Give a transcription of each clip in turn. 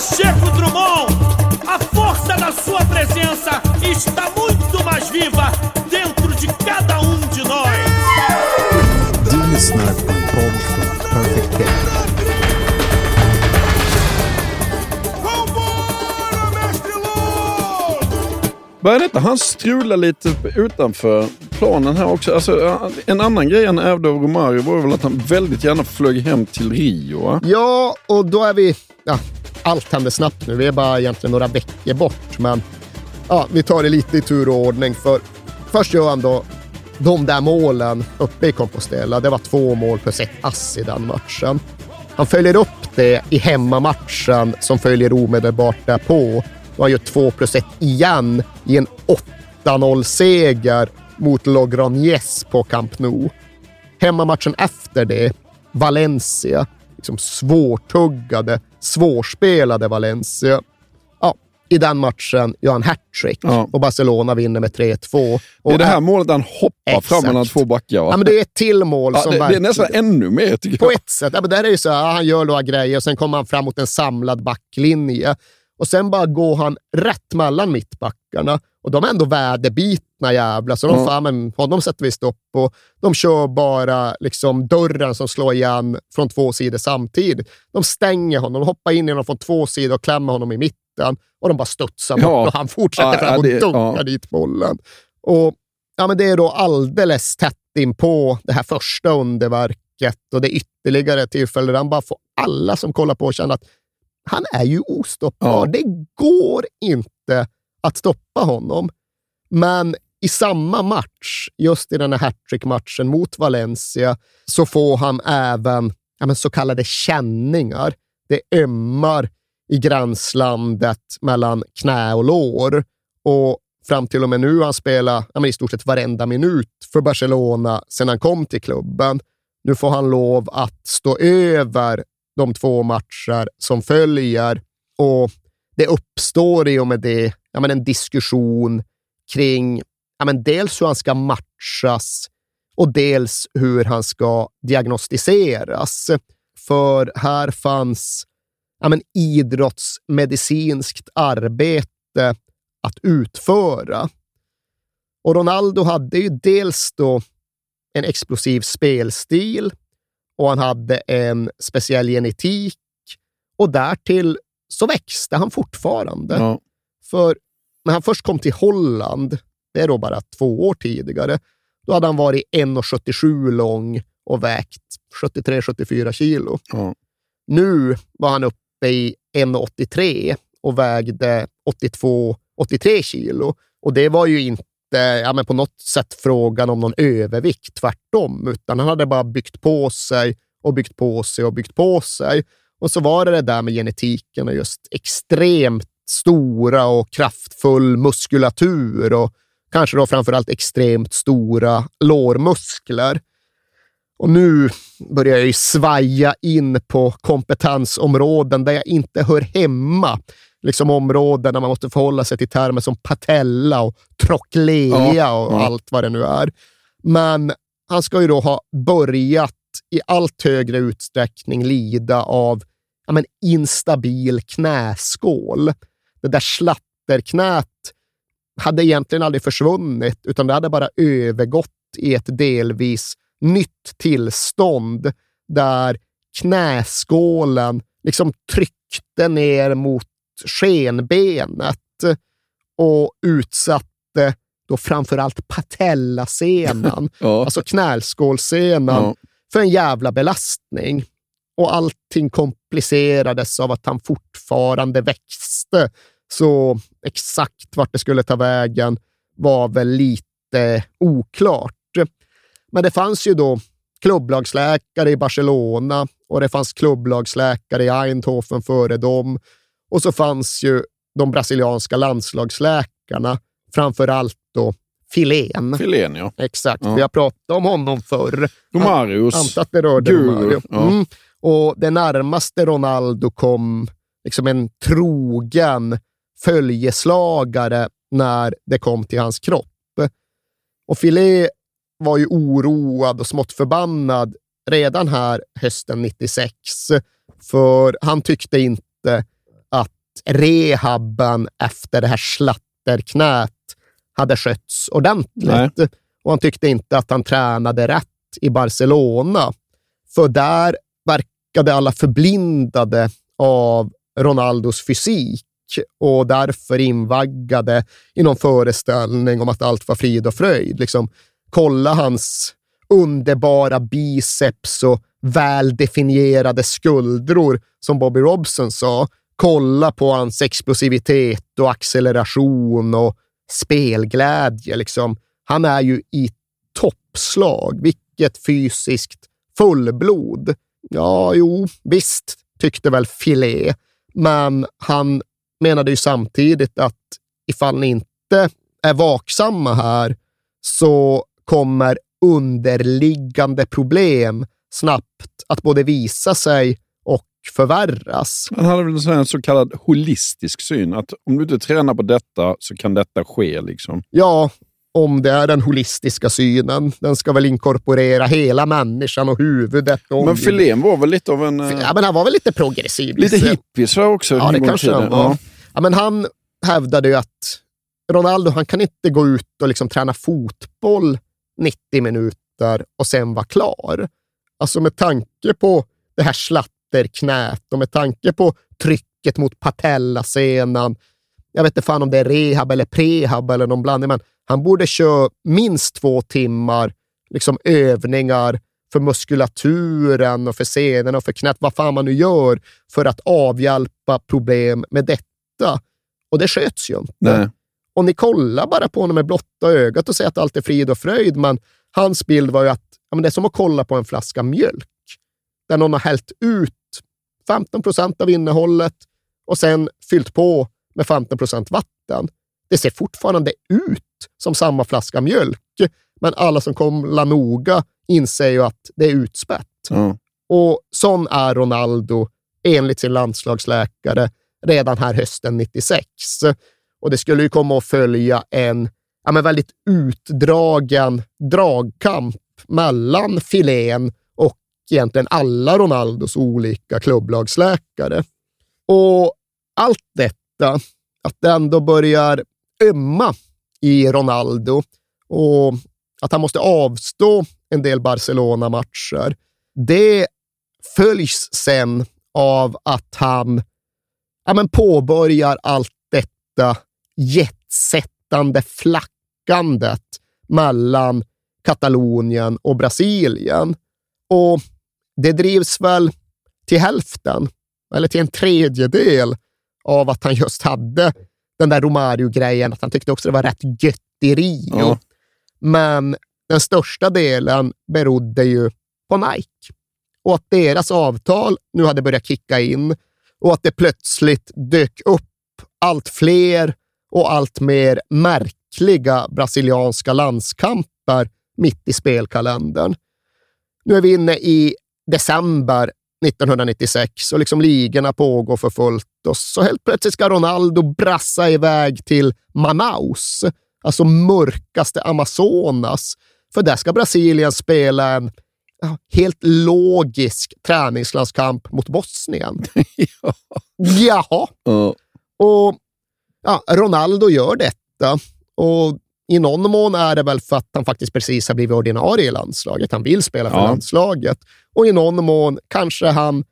Pacheco Drummond, a força da sua presença está muito mais viva dentro de cada um de nós. Perfect. Börjar inte han strula lite utanför planen här också? Alltså, en annan grej han ärvde av Romario var väl att han väldigt gärna flög hem till Rio. Va? Ja, och då är vi... Ja, allt händer snabbt nu. Vi är bara egentligen några veckor bort, men ja, vi tar det lite i tur och ordning. För först gör han då de där målen uppe i Compostela. Det var två mål plus ett ass i den matchen. Han följer upp det i hemmamatchen som följer omedelbart därpå. Då han gör 2 plus 1 igen i en 8-0-seger mot Logroñez på Camp Nou. Hemmamatchen efter det, Valencia, liksom svårtuggade, svårspelade Valencia. Ja, I den matchen gör han hattrick Ja. och Barcelona vinner med 3-2. Det är det här målet han hoppar Exakt. fram mellan två backar. Va? Ja, men det är ett till mål Ja, som det, det är nästan ännu mer tycker på jag. ett sätt. Ja, men där är det så här, han gör några grejer och sen kommer han fram mot en samlad backlinje. Och sen bara går han rätt mellan mittbackarna. Och de är ändå väderbitna jävlar, så de Ja. fan, men honom sätter vi stopp på. De kör bara liksom dörren som slår igen från två sidor samtidigt. De stänger honom, de hoppar in i honom från två sidor och klämmer honom i mitten. Och de bara studsar bort Ja. och han fortsätter Ja, fram och ja, dunkar ja. dit bollen. Och ja, men Det är då alldeles tätt in på det här första underverket och det är ytterligare tillfälle där han bara får alla som kollar på att känna att han är ju ostoppbar. Ja. Det går inte att stoppa honom. Men i samma match, just i den här hattrick-matchen mot Valencia, så får han även ja, så kallade känningar. Det ömmar i gränslandet mellan knä och lår. Och fram till och med nu har han spelat ja, i stort sett varenda minut för Barcelona sedan han kom till klubben. Nu får han lov att stå över de två matcher som följer och det uppstår i och med det ja, men en diskussion kring ja, men dels hur han ska matchas och dels hur han ska diagnostiseras. För här fanns ja, men idrottsmedicinskt arbete att utföra. Och Ronaldo hade ju dels då en explosiv spelstil och han hade en speciell genetik och därtill så växte han fortfarande. Ja. För när han först kom till Holland, det är då bara två år tidigare, då hade han varit 1,77 lång och vägt 73-74 kilo. Ja. Nu var han uppe i 1,83 och vägde 82-83 kilo. Och det var ju inte ja, men på något sätt frågan om någon övervikt, tvärtom, utan han hade bara byggt på sig och byggt på sig och byggt på sig. Och så var det det där med genetiken och just extremt stora och kraftfull muskulatur och kanske då framförallt extremt stora lårmuskler. Och nu börjar jag ju svaja in på kompetensområden där jag inte hör hemma. Liksom områden där man måste förhålla sig till termer som patella och trochlea Ja, och ja. allt vad det nu är. Men han ska ju då ha börjat i allt högre utsträckning lida av ja, men instabil knäskål. Det där slatterknät hade egentligen aldrig försvunnit, utan det hade bara övergått i ett delvis nytt tillstånd där knäskålen liksom tryckte ner mot skenbenet och utsatte då framförallt patellasenan, Ja. alltså knälskålsenan, Ja. för en jävla belastning. Och allting komplicerades av att han fortfarande växte. Så exakt vart det skulle ta vägen var väl lite oklart. Men det fanns ju då klubblagsläkare i Barcelona och det fanns klubblagsläkare i Eindhoven före dem. Och så fanns ju de brasilianska landslagsläkarna, framför allt då Filén. Filén, ja. Exakt, Ja. vi har pratat om honom förr. Romarios. Antar att det rörde Guru, Romario. ja. Mm. Och det närmaste Ronaldo kom liksom en trogen följeslagare när det kom till hans kropp. Och Filé var ju oroad och smått förbannad redan här hösten 96. För han tyckte inte rehabben efter det här slatterknät hade skötts ordentligt. Nej. Och han tyckte inte att han tränade rätt i Barcelona. För där verkade alla förblindade av Ronaldos fysik och därför invaggade i någon föreställning om att allt var frid och fröjd. Liksom, kolla hans underbara biceps och väldefinierade skuldror, som Bobby Robson sa. Kolla på hans explosivitet och acceleration och spelglädje. Liksom. Han är ju i toppslag. Vilket fysiskt fullblod. Ja, jo, visst, tyckte väl Filé, men han menade ju samtidigt att ifall ni inte är vaksamma här så kommer underliggande problem snabbt att både visa sig förvärras. Han hade väl en så kallad holistisk syn. Att om du inte tränar på detta så kan detta ske. Liksom. Ja, om det är den holistiska synen. Den ska väl inkorporera hela människan och huvudet. Och Men Filén var väl lite av en... eh, Ja, men han var väl lite progressiv. lite hippie så också. Ja, det kanske han var. Ja. Ja, men han hävdade ju att Ronaldo han kan inte gå ut och liksom träna fotboll 90 minuter och sen vara klar. Alltså med tanke på det här slatterknät och med tanke på trycket mot patellasenan. Jag vet inte fan om det är rehab eller prehab eller någon blandning, men han borde köra minst två timmar liksom övningar för muskulaturen och för senorna och för knät, vad fan man nu gör för att avhjälpa problem med detta. Och det sköts ju inte. Nej. Och ni kollar bara på honom med blotta ögat och säger att allt är frid och fröjd, men hans bild var ju att ja, men det är som att kolla på en flaska mjölk, där någon har hällt ut 15 procent av innehållet och sen fyllt på med 15 procent vatten. Det ser fortfarande ut som samma flaska mjölk, men alla som kollar noga inser ju att det är utspätt. Ja. Och sån är Ronaldo enligt sin landslagsläkare redan här hösten 96. Och det skulle ju komma att följa en ja, men väldigt utdragen dragkamp mellan Filén egentligen alla Ronaldos olika klubblagsläkare. Och allt detta, att det ändå börjar ömma i Ronaldo och att han måste avstå en del Barcelona-matcher, det följs sen av att han ja, men påbörjar allt detta jetsättande flackandet mellan Katalonien och Brasilien. Och det drivs väl till hälften, eller till en tredjedel, av att han just hade den där Romario-grejen, att han tyckte också det var rätt gött i Rio. Ja. Men den största delen berodde ju på Nike och att deras avtal nu hade börjat kicka in och att det plötsligt dök upp allt fler och allt mer märkliga brasilianska landskamper mitt i spelkalendern. Nu är vi inne i december 1996 och liksom ligorna pågår för fullt och så helt plötsligt ska Ronaldo brassa iväg till Manaus, alltså mörkaste Amazonas, för där ska Brasilien spela en helt logisk träningslandskamp mot Bosnien. Ja. Jaha. Ja. Och ja, Ronaldo gör detta. Och i någon mån är det väl för att han faktiskt precis har blivit ordinarie i landslaget. Han vill spela för Ja. landslaget. Och i någon mån kanske han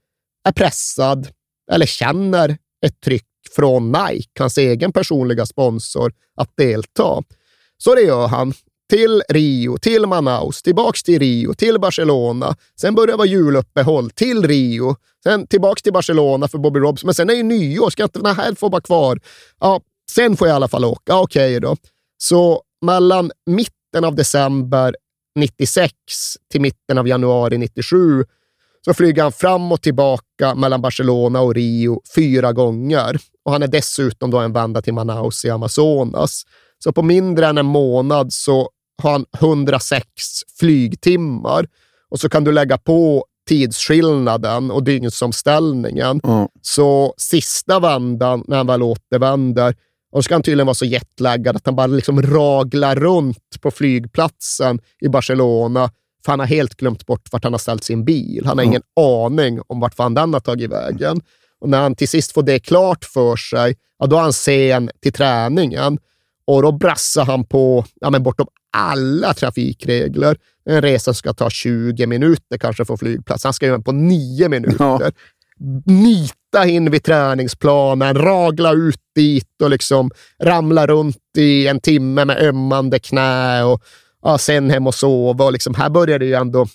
är pressad eller känner ett tryck från Nike, hans egen personliga sponsor, att delta. Så det gör han. Till Rio, till Manaus, tillbaks till Rio, till Barcelona. Sen börjar det vara juluppehåll, till Rio. Sen tillbaks till Barcelona för Bobby Robson. Men sen är det nyår, ska inte den här få vara kvar? Ja, sen får jag i alla fall åka. Okej okay då. Så mellan mitten av december 96 till mitten av januari 97 så flyger han fram och tillbaka mellan Barcelona och Rio fyra gånger. Och han är dessutom då en vända till Manaus i Amazonas. Så på mindre än en månad så har han 106 flygtimmar och så kan du lägga på tidsskillnaden och dygnsomställningen. Mm. Så sista vändan, när han väl återvänder, och ska han tydligen vara så jetlaggad att han bara liksom raglar runt på flygplatsen i Barcelona, för han har helt glömt bort vart han har ställt sin bil. Han har mm. ingen aning om vart fan den har tagit vägen. Och när han till sist får det klart för sig, ja, då är han sen till träningen. Och då brassar han på ja, men bortom alla trafikregler. En resa ska ta 20 minuter kanske från flygplats. Han ska göra på 9 minuter. Ja. Nita in vid träningsplanen, ragla ut dit och liksom ramla runt i en timme med ömmande knä och ja, sen hem och sova. Och liksom, här börjar det ju ändå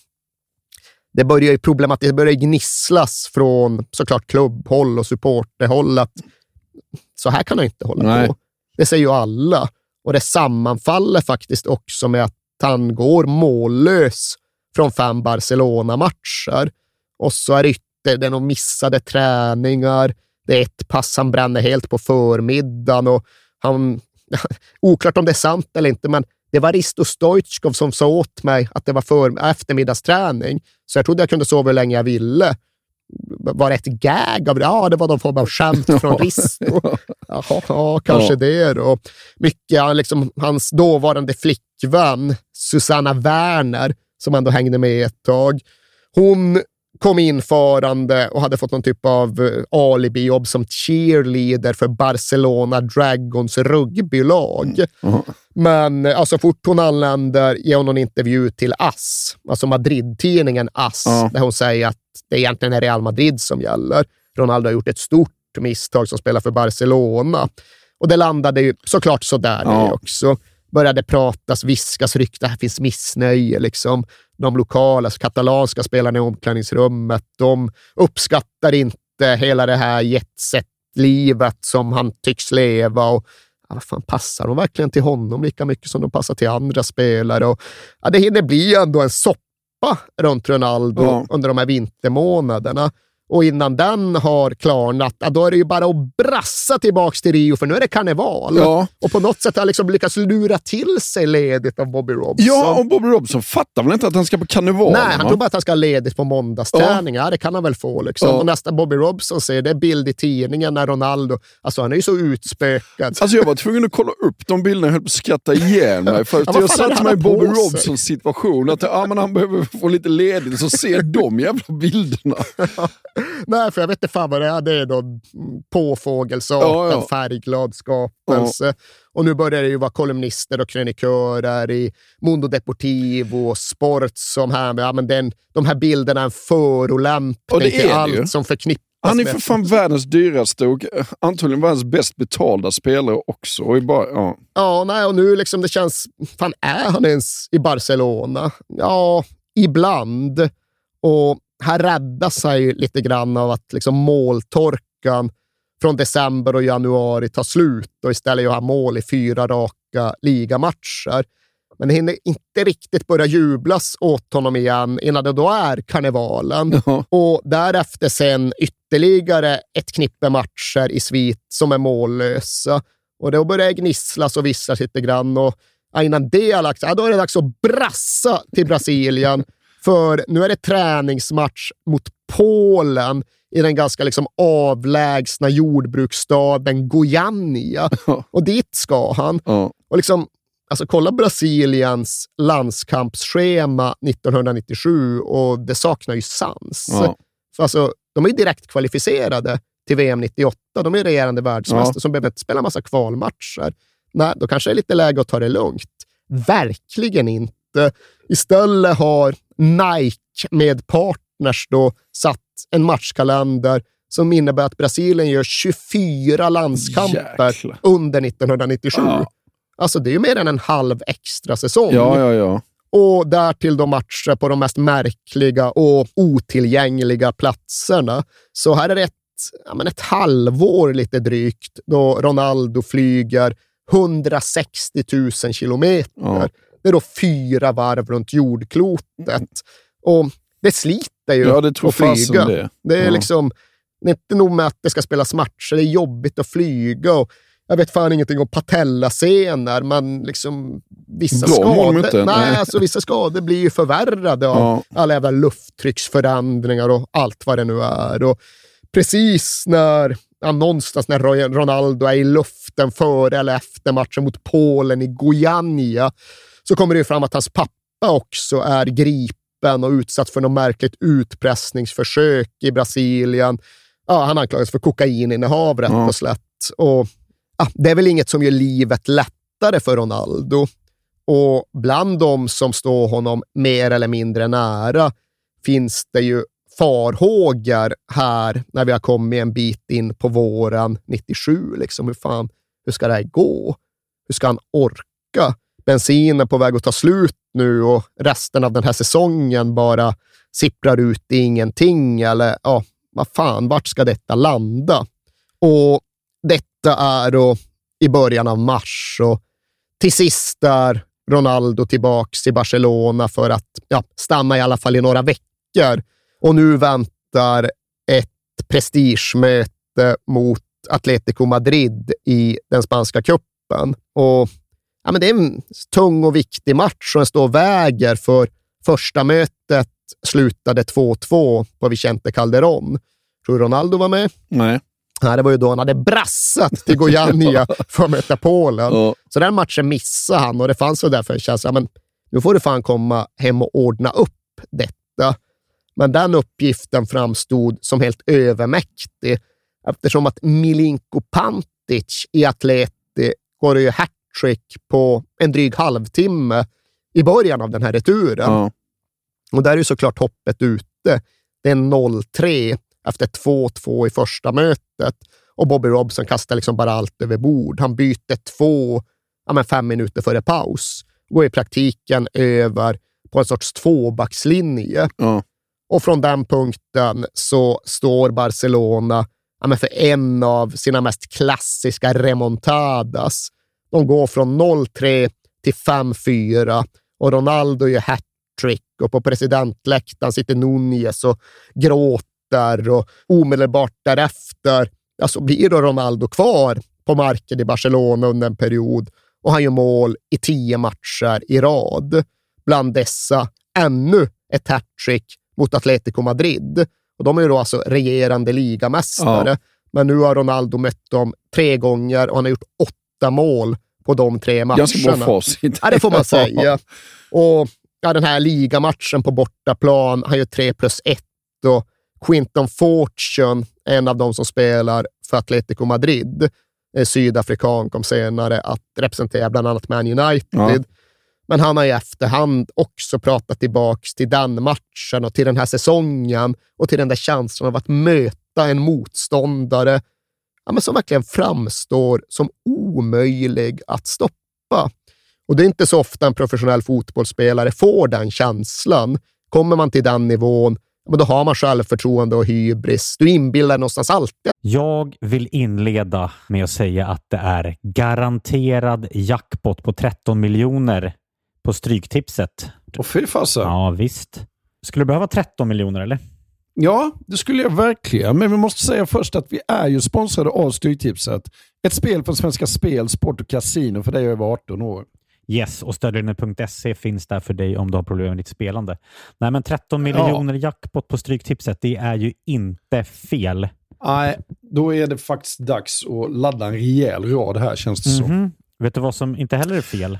det börjar ju problematiskt, det börjar gnisslas från såklart klubbhåll och supporterhåll att så här kan han inte hålla Nej. på. Det säger ju alla. Och det sammanfaller faktiskt också med att han går mållös från fem Barcelona-matcher. Och så är det, det är några missade träningar. Det är ett pass han bränner helt på förmiddagen och han... oklart om det är sant eller inte, men det var Risto Stoichkov som sa åt mig att det var för, eftermiddagsträning, så jag trodde jag kunde sova hur länge jag ville var det ett gag av det? Ja, det var någon form av skämt från Risto. Jaha, ja, kanske ja. det då. Mycket, liksom, hans dåvarande flickvän Susanna Werner, som ändå hängde med ett tag. Hon kom införande och hade fått någon typ av eh, alibi-jobb som cheerleader för Barcelona Dragons rugbylag. Mm. Men alltså, fort hon anländer ger hon en intervju till AS, alltså Madrid-tidningen AS, mm. där hon säger att det egentligen är Real Madrid som gäller. Ronaldo har gjort ett stort misstag som spelar för Barcelona. Och det landade ju såklart sådär ja. också. Började pratas, viskas, ryktas, här finns missnöje. Liksom. De lokala, alltså katalanska spelarna i omklädningsrummet, de uppskattar inte hela det här jetset-livet som han tycks leva. Och, ja, vad fan, passar de verkligen till honom lika mycket som de passar till andra spelare? Och, ja, det hinner bli ändå en soppa runt Ronaldo ja. under de här vintermånaderna. Och innan den har klarnat, då är det ju bara att brassa tillbaka till Rio, för nu är det karneval. Ja. Och på något sätt har liksom lyckats lura till sig ledigt av Bobby Robson. Ja, och Bobby Robson fattar väl inte att han ska på karneval? Nej, han tror bara att han ska ha ledigt på måndagsträning. Ja. ja, det kan han väl få. Liksom. Ja. Och nästa Bobby Robson ser det är bild i tidningen när Ronaldo... Alltså, han är ju så utspökad. Alltså, jag var tvungen att kolla upp de bilderna. Jag höll på att skratta ihjäl mig. För ja, jag satte mig i Bobby Robsons situation. Att ja, men han behöver få lite ledigt, så ser de jävla bilderna. Nej, för jag vet inte fan vad det är. Det är någon påfågelsart ja, ja. färgglad skapelse. Ja. Och nu börjar det ju vara kolumnister och krönikörer i Mundo Deportivo och Sport som här med ja, men den, de här bilderna är en förolämpning till allt ju. som förknippas han är för fan världens dyraste och antagligen världens bäst betalda spelare också. Och bara, ja. ja, nej, och nu liksom det känns... Fan, är han ens i Barcelona? Ja, ibland. Och här räddas han ju lite grann av att liksom måltorkan från december och januari tar slut och istället gör han mål i fyra raka ligamatcher. Men det hinner inte riktigt börja jublas åt honom igen innan det då är karnevalen. Ja. Och därefter sen ytterligare ett knippe matcher i svit som är mållösa. Och då börjar det gnisslas och visslas lite grann. Och innan det har lagts, ja, då är det dags att brassa till Brasilien för nu är det träningsmatch mot Polen i den ganska liksom avlägsna jordbruksstaden Goiania. Och dit ska han. Och liksom, alltså, kolla Brasiliens landskampsschema 1997 och det saknar ju sans. Ja. För alltså, de är ju direkt kvalificerade till VM 98. De är regerande världsmästare ja. som behöver inte spela massa kvalmatcher. Nej, då kanske det är lite läge att ta det lugnt. Verkligen inte. Istället har Nike med partners då satt en matchkalender som innebär att Brasilien gör 24 landskamper Jäklar. under 1997. Ja. Alltså det är ju mer än en halv extra säsong. Ja, ja, ja. Och därtill då matcher på de mest märkliga och otillgängliga platserna. Så här är det ett, ja, men ett halvår lite drygt då Ronaldo flyger 160 000 kilometer. Ja. Det är då fyra varv runt jordklotet. Och det sliter ju Ja, det tror att flyga. det. Det är Ja. liksom, det är inte nog med att det ska spelas matcher, det är jobbigt att flyga. Och jag vet fan ingenting om patellasenor, men liksom vissa de skador, inte. nej, Nej. alltså, vissa skador blir ju förvärrade av Ja. alla jävla lufttrycksförändringar och allt vad det nu är. Och precis när, ja, någonstans när Ronaldo är i luften före eller efter matchen mot Polen i Goiânia, så kommer det fram att hans pappa också är gripen och utsatt för något märkligt utpressningsförsök i Brasilien. Ja, han anklagas för kokaininnehav rätt och slätt. Och, ja, det är väl inget som gör livet lättare för Ronaldo. Och bland de som står honom mer eller mindre nära finns det ju farhågor här när vi har kommit en bit in på våren 97. Liksom, hur, fan, hur ska det här gå? Hur ska han orka? Bensinen är på väg att ta slut nu och resten av den här säsongen bara sipprar ut i ingenting. Eller ja, vad fan, vart ska detta landa? Och detta är då i början av mars och till sist är Ronaldo tillbaks i Barcelona för att ja, stanna i alla fall i några veckor. Och nu väntar ett prestigemöte mot Atletico Madrid i den spanska cupen. Och ja, men Det är en tung och viktig match och den står och väger för första mötet slutade 2-2 på Vicente Calderón. Tror du Ronaldo var med? Nej. Nej, det var ju då han hade brassat till Gojania för att möta Polen. Ja. Så den matchen missade han och det fanns väl därför en känsla, men nu får du fan komma hem och ordna upp detta. Men den uppgiften framstod som helt övermäktig eftersom att Milinko Pantic i Atleti går ju hattrick på en dryg halvtimme i början av den här returen. Ja. Och där är ju såklart hoppet ute. Det är 0-3 efter 2-2 i första mötet och Bobby Robson kastar liksom bara allt över bord. Han byter två, ja men fem minuter före paus. Går i praktiken över på en sorts tvåbackslinje. Ja. Och från den punkten så står Barcelona ja, men för en av sina mest klassiska remontadas. De går från 0-3 till 5-4 och Ronaldo gör hattrick och på presidentläktaren sitter Nunez och gråter och omedelbart därefter ja, så blir då Ronaldo kvar på marken i Barcelona under en period och han gör mål i tio matcher i rad. Bland dessa ännu ett hattrick mot Atletico Madrid. Och de är ju då alltså regerande ligamästare. Ja. Men nu har Ronaldo mött dem tre gånger och han har gjort åtta mål på de tre matcherna. Ganska bra facit. Ja, det får man säga. Och ja, den här ligamatchen på bortaplan, han gör 3 plus 1 och Quinton Fortune, en av de som spelar för Atletico Madrid, sydafrikan, kom senare att representera bland annat Man United. Ja. Men han har i efterhand också pratat tillbaks till den matchen och till den här säsongen och till den där känslan av att möta en motståndare ja, men som verkligen framstår som omöjlig att stoppa. Och det är inte så ofta en professionell fotbollsspelare får den känslan. Kommer man till den nivån, ja, men då har man självförtroende och hybris. Du inbillar någonstans alltid Jag vill inleda med att säga att det är garanterad jackpot på 13 miljoner på Stryktipset. Och fy fasen. Ja, visst. Skulle du behöva 13 miljoner eller? Ja, det skulle jag verkligen. Men vi måste säga först att vi är ju sponsrade av Stryktipset. Ett spel från Svenska Spel, Sport och Casino för dig över 18 år. Yes, och stödlinjen.se finns där för dig om du har problem med ditt spelande. Nej, men 13 miljoner jackpot på Stryktipset, det är ju inte fel. Nej, då är det faktiskt dags att ladda en rejäl rad här känns det som. Mhm. Vet du vad som inte heller är fel?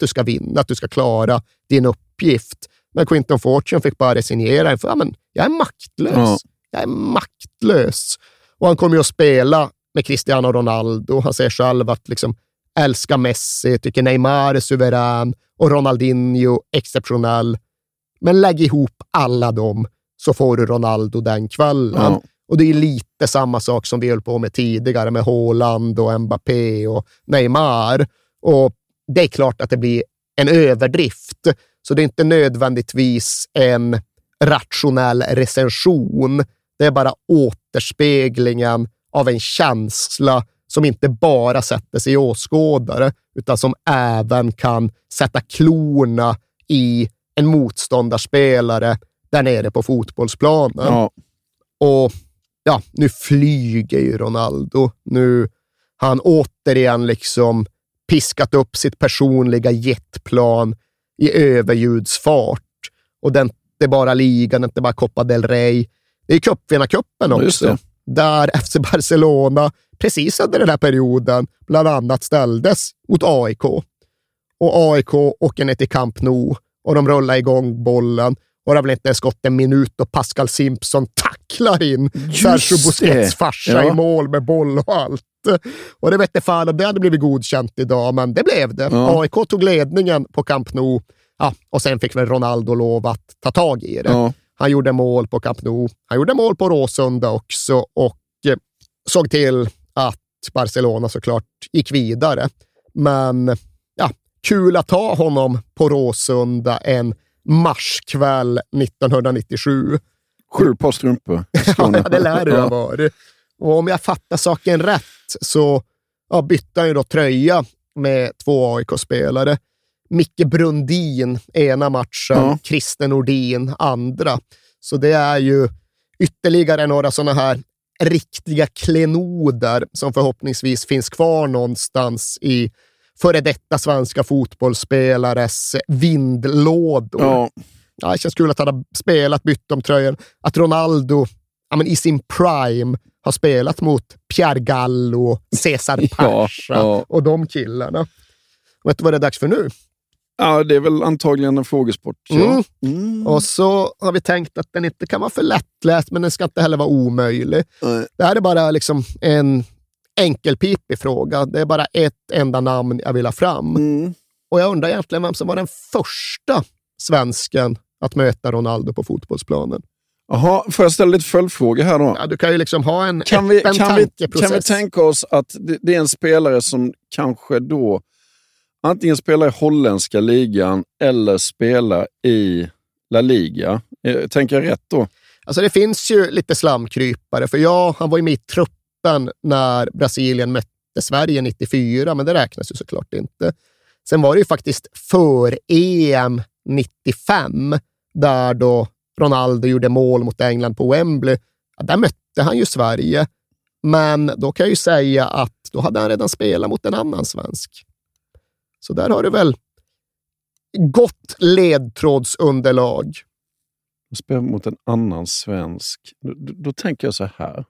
Du ska vinna, att du ska klara din uppgift. Men Quinton Fortune fick bara resignera för ja, men jag är maktlös. Ja. Jag är maktlös. Och han kommer ju att spela med Cristiano Ronaldo. Han säger själv att liksom, älskar Messi, tycker Neymar är suverän och Ronaldinho exceptionell. Men lägg ihop alla dem så får du Ronaldo den kvällen. Ja. Och det är lite samma sak som vi höll på med tidigare med Haaland och Mbappé och Neymar. Och det är klart att det blir en överdrift, så det är inte nödvändigtvis en rationell recension. Det är bara återspeglingen av en känsla som inte bara sätter sig i åskådare, utan som även kan sätta klorna i en motståndarspelare där nere på fotbollsplanen. Ja. Och ja, nu flyger ju Ronaldo. Nu han återigen liksom piskat upp sitt personliga jetplan i överljudsfart. Och det är inte bara ligan, inte bara Copa del Rey. Det är cupvinnarcupen Ja, också. det. Där FC Barcelona precis under den här perioden bland annat ställdes mot AIK. Och AIK åker ner till Camp Nou och de rullar igång bollen. Och det väl inte ens gått en minut och Pascal Simpson tacklar in Sergio Busquets farsa Ja. i mål med boll och allt. Och det vet fan om det hade blivit godkänt idag, men det blev det. Ja. AIK tog ledningen på Camp Nou ja, och sen fick väl Ronaldo lov att ta tag i det. Ja. Han gjorde mål på Camp Nou. Han gjorde mål på Råsunda också och eh, såg till att Barcelona såklart gick vidare. Men ja, kul att ha honom på Råsunda en marskväll 1997. Sju par strumpor. Ja, det lär det ha varit. Och om jag fattar saken rätt så ja, bytte han ju då tröja med två AIK-spelare. Micke Brundin ena matchen, Ja. Christer Nordin andra. Så det är ju ytterligare några sådana här riktiga klenoder som förhoppningsvis finns kvar någonstans i före detta svenska fotbollsspelares vindlådor. Ja. Ja, det känns kul att han har spelat, bytt om tröjan. Att Ronaldo ja, men i sin prime har spelat mot Pierre Gallo, Cesar Ja, Pasha ja. och de killarna. Vet du vad det är dags för nu? ja, det är väl antagligen en frågesport. Mm. Ja. Mm. Och så har vi tänkt att den inte kan vara för lättläst, men den ska inte heller vara omöjlig. Nej. Det här är bara liksom en enkelpipig fråga. Det är bara ett enda namn jag vill ha fram. Mm. Och jag undrar egentligen vem som var den första svensken att möta Ronaldo på fotbollsplanen. Jaha, får jag ställa lite följdfrågor här då? Ja, du kan ju liksom ha en Kan vi, kan, vi, tankeprocess. kan vi tänka oss att det, det är en spelare som kanske då antingen spelar i holländska ligan eller spelar i La Liga? Eh, Tänker jag rätt då? Alltså det finns ju lite slamkrypare, för ja, han var ju med i truppen när Brasilien mötte Sverige 94, men det räknas ju såklart inte. Sen var det ju faktiskt för EM 95, där då Ronaldo gjorde mål mot England på Wembley. Ja, där mötte han ju Sverige, men då kan jag ju säga att då hade han redan spelat mot en annan svensk. Så där har du väl gott ledtrådsunderlag. Jag mot en annan svensk. Då, då, då tänker jag så här.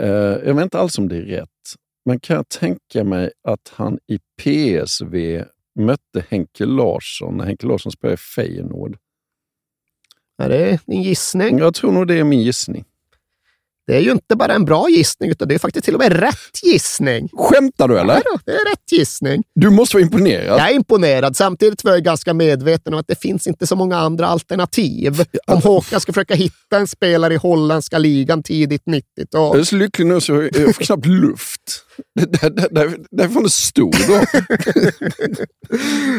Eh, jag vet inte alls om det är rätt, men kan jag tänka mig att han i PSV mötte Henke Larsson när Henke Larsson spelade i Feyenoord? Är det din gissning? Jag tror nog det är min gissning. Det är ju inte bara en bra gissning, utan det är faktiskt till och med rätt gissning. Skämtar du eller? Nej då, det är rätt gissning. Du måste vara imponerad. Jag är imponerad. Samtidigt var jag ganska medveten om att det finns inte så många andra alternativ. Om Håkan ska försöka hitta en spelare i holländska ligan tidigt 90-tal. Jag är så lycklig nu så jag får knappt luft. Där, där, där, därifrån det stod då.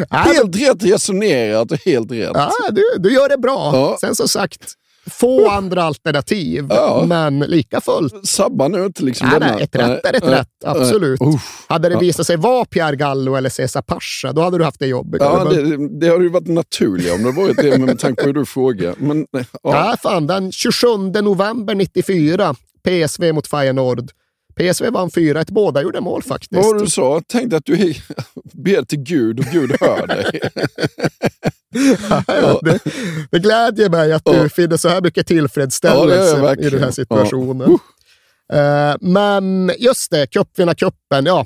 helt rätt resonerat och helt rätt. Ja, du, du gör det bra. Ja. Sen som sagt, få andra alternativ, Ja. men lika fullt. Sabba nu inte liksom Nej, nej, ett rätt är ett Nej, rätt, absolut. Uff. Hade det visat sig vara Pierre Gallo eller Cesar Pascha, då hade du haft det jobbigt. Ja, Men- det, det hade ju varit naturligt om det varit det med tanke på hur du frågar. Men, ja. Ja, fan, den 27 november 94, PSV mot Feyenoord. PSV vann 4-1, båda gjorde mål faktiskt. Vad var du sa? Tänkte att du ber till Gud och Gud hör dig. Ja, det, det glädjer mig att du Ja. finner så här mycket Ja, tillfredsställelse jag i den här situationen. Eh, men just det, cupvinnarcupen. Ja,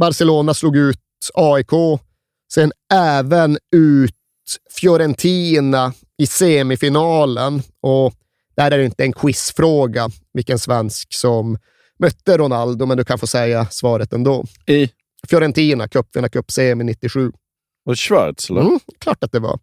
Barcelona slog ut AIK, sen även ut Fiorentina i semifinalen. Och där är det inte en quizfråga vilken svensk som mötte Ronaldo, men du kan få säga svaret ändå. I Fiorentina, cupvinnarcup semi 97. Var det Schwarz eller? Mm, klart att det var.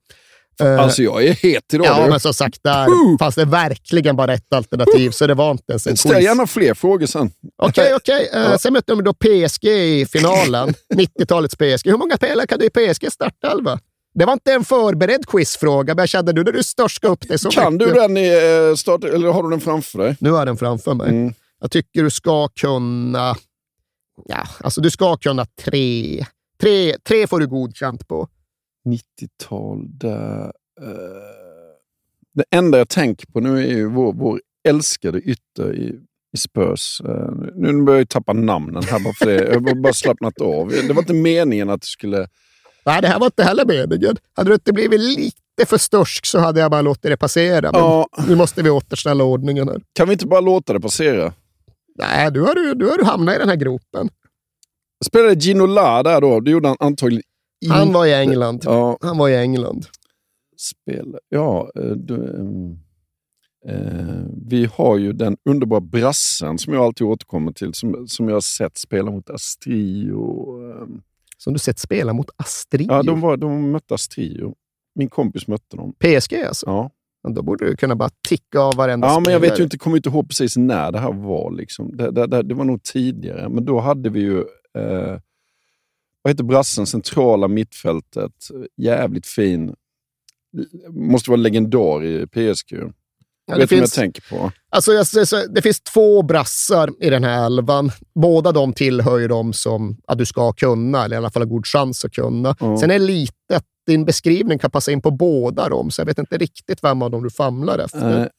Eh, Alltså jag är het idag. Ja, du. men som sagt, där Woo! fanns det verkligen bara ett alternativ, så det var inte ens en Ställ quiz. gärna fler frågor sen. Okej, okej. Eh, Sen mötte de då PSG i finalen. 90-talets PSG. Hur många spelare kan du i PSG startelva? Det var inte en förberedd quizfråga, men jag kände nu när du störska upp det så Kan du mycket. den i eh, start, eller har du den framför dig? Nu har jag den framför mig. Mm. Jag tycker du ska kunna... Ja, alltså du ska kunna tre. Tre, tre får du godkänt på. 90-tal där... eh, det enda jag tänker på nu är ju vår, vår älskade ytter i, i Spurs. Eh, nu börjar jag tappa namnen här bara för det. Jag har bara slappnat av. Det var inte meningen att du skulle... Nej, det här var inte heller meningen. Hade du inte blivit lite för störsk så hade jag bara låtit det passera. Men Ja, nu måste vi återställa ordningen här. kan vi inte bara låta det passera? Nej, du har, du, du har du hamnat i den här gropen. Spelade Gino La där då? Det gjorde han antagligen Han inte. var i England. Ja, Han var i England. spel. Ja, eh, du, ehm, eh, vi har ju den underbara brassen som jag alltid återkommer till, som, som jag har sett spela mot Astrio. ehm. Som du sett spela mot Astrid. Ja, de, var, de mötte Astrio. Min kompis mötte dem. PSG alltså. Ja, Då borde du kunna bara ticka av varenda ja men jag vet spelare. ju inte, kommer inte ihåg precis när det här var. Liksom. Det, det, det, det var nog tidigare, men då hade vi ju eh, vad heter brassen? Centrala mittfältet. Jävligt fin. Måste vara legendar i PSG. Ja, vet det, du vad jag finns, tänker på? alltså, det finns två brassar i den här elvan. Båda de tillhör ju de som ja, du ska kunna, eller i alla fall har god chans att kunna. Ja. Sen är det lite att din beskrivning kan passa in på båda dem, så jag vet inte riktigt vem av dem du famlar efter.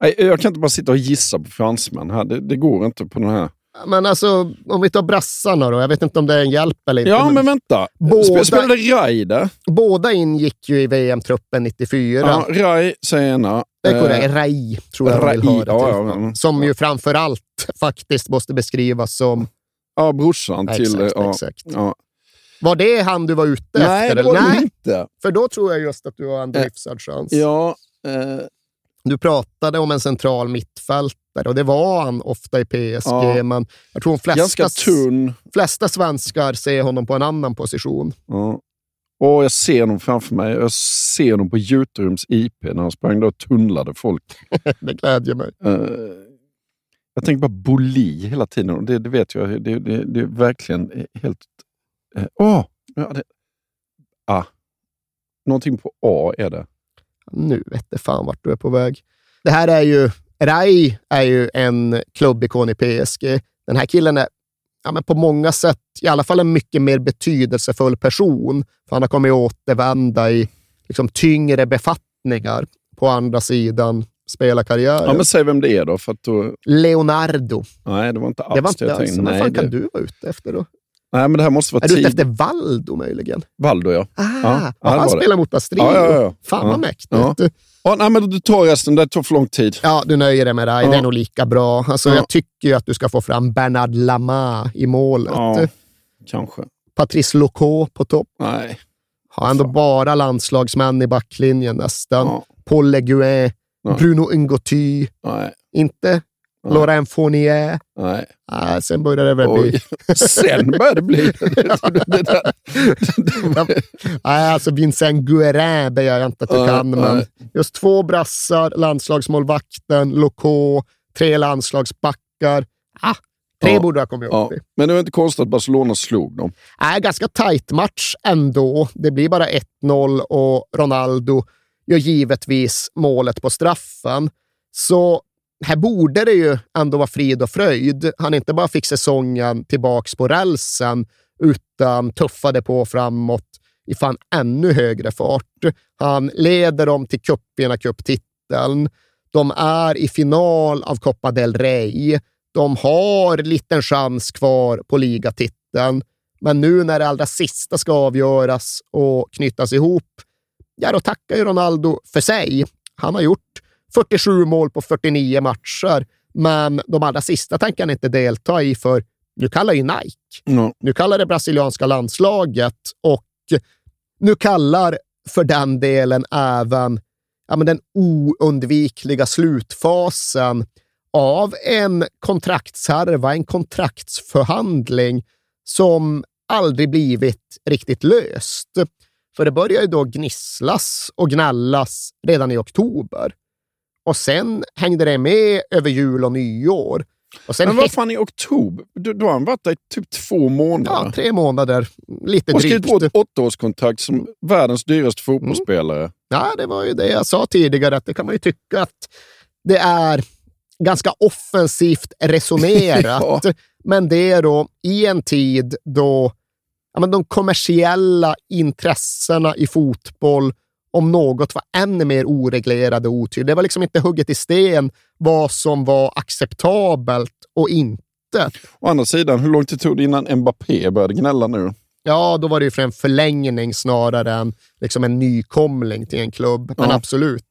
Nej, jag kan inte bara sitta och gissa på fransmän här. Det, det går inte på den här. Men alltså, om vi tar brassarna då. Jag vet inte om det är en hjälp eller inte. Ja, men men vänta. Båda- Spelade Rai där? Båda ingick ju i VM-truppen 94. Ja, Rai säger ena. Det är korrekt. Eh, Rai, tror jag de vill Rai, ha det ja, ja, ja. Som ju framför allt faktiskt måste beskrivas som... Ja, brorsan till... Exakt, ja, exakt. Ja. Var det han du var ute Nej, efter? det var det Nej, inte. för då tror jag just att du har en Eh, hyfsad chans. Ja, eh, Du pratade om en central mittfältare och det var han ofta i PSG, Ja. men jag tror de flesta, flesta svenskar ser honom på en annan position. Ja. Och jag ser honom framför mig. Jag ser honom på Juterums IP när han sprang och tunnlade folk. det glädjer mig. Eh, jag tänker bara Boli hela tiden. Det, det vet jag. Det, det, det är verkligen helt... eh, Åh! ja, det, ah. Någonting på A är det. Nu vet det fan vart du är på väg. Det här är ju... Rai är ju en klubbikon i PSG. Den här killen är ja, men på många sätt i alla fall en mycket mer betydelsefull person. För han har kommit återvända i liksom, tyngre befattningar på andra sidan spelarkarriären. Ja, men säg vem det är då. För att då Leonardo. nej, det var inte alls Det var inte jag alls. tänkte. Vad fan kan det, du vara ute efter då? Nej, men det här måste vara Är du ute tid. efter Valdo möjligen? Valdo, ja. Ah, Ja, han det. spelar mot Astrid. Ja, ja, ja. Fan vad mäktigt. Ja. Nej, men du tar resten. Det tar för lång tid. Ja, du nöjer dig med det. Ja. Det är nog lika bra. Alltså, Ja. Jag tycker ju att du ska få fram Bernard Lama i målet. Ja, kanske. Patrice Locaux på topp. Nej. Har ändå bara landslagsmän i backlinjen nästan. Ja. Paul Le Guin, Nej. Bruno Ngoty, Nej, inte Nej. Laurent Fournier. nej. Ah, sen började det väl bli... Sen började det bli... Nej, alltså Vincent Guerin begär jag inte att du kan, men nej. just två brassar, landslagsmålvakten, Loco, tre landslagsbackar. Ah, tre Ja. borde jag ha kommit upp Ja. Men det var inte konstigt att Barcelona slog dem. Nej, ganska tajt match ändå. Det blir bara 1-0 och Ronaldo gör givetvis målet på straffen. Så här borde det ju ändå vara frid och fröjd. Han inte bara fick säsongen tillbaks på rälsen, utan tuffade på framåt i fan ännu högre fart. Han leder dem till cupvinnarcuptiteln. De är i final av Copa del Rey. De har liten chans kvar på ligatiteln. Men nu när det allra sista ska avgöras och knytas ihop, ja då tackar ju Ronaldo för sig. Han har gjort 47 mål på 49 matcher, men de allra sista tänker han inte delta i för nu kallar ju Nike. Ja. Nu kallar det brasilianska landslaget och nu kallar för den delen även ja, men den oundvikliga slutfasen av en kontraktshärva, en kontraktsförhandling som aldrig blivit riktigt löst. För det börjar ju då gnisslas och gnällas redan i oktober. Och sen hängde det med över jul och nyår. Och sen Men vad fan i oktober? Då, då har han varit där i typ två månader. ja, tre månader, lite och skrivit drygt. på ett åttaårskontrakt som världens dyraste fotbollsspelare. Ja, det var ju det jag sa tidigare, att det kan man ju tycka att det är ganska offensivt resonerat. Ja. Men det är då i en tid då ja, men de kommersiella intressena i fotboll om något var ännu mer oreglerade och otydliga. Det var liksom inte hugget i sten vad som var acceptabelt och inte. Å andra sidan, hur lång tid tog det innan Mbappé började gnälla nu? Ja, då var det ju för en förlängning snarare än liksom en nykomling till en klubb. Men Ja. absolut.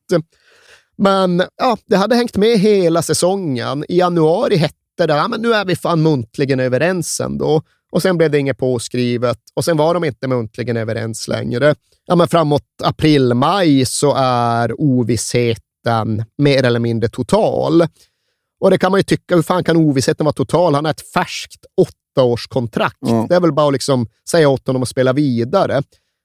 Men ja, det hade hängt med hela säsongen. I januari hette det ja, men nu är vi fan muntligen överens ändå. Och sen blev det inget påskrivet och sen var de inte muntligen överens längre. Ja, men framåt april, maj så är ovissheten mer eller mindre total. Och det kan man ju tycka, hur fan kan ovissheten vara total? Han har ett färskt åttaårskontrakt. Ja. Det är väl bara att liksom säga åt honom att spela vidare.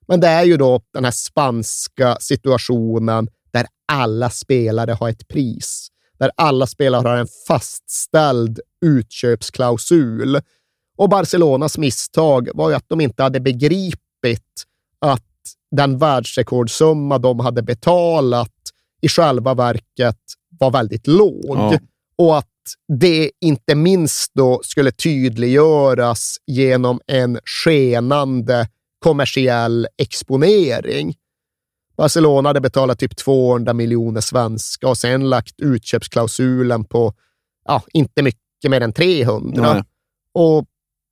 Men det är ju då den här spanska situationen där alla spelare har ett pris. Där alla spelare har en fastställd utköpsklausul. Och Barcelonas misstag var ju att de inte hade begripit att den världsrekordsumma de hade betalat i själva verket var väldigt låg. Ja. Och att det inte minst då skulle tydliggöras genom en skenande kommersiell exponering. Barcelona hade betalat typ 200 miljoner svenska och sen lagt utköpsklausulen på ja, inte mycket mer än 300. Nej. Och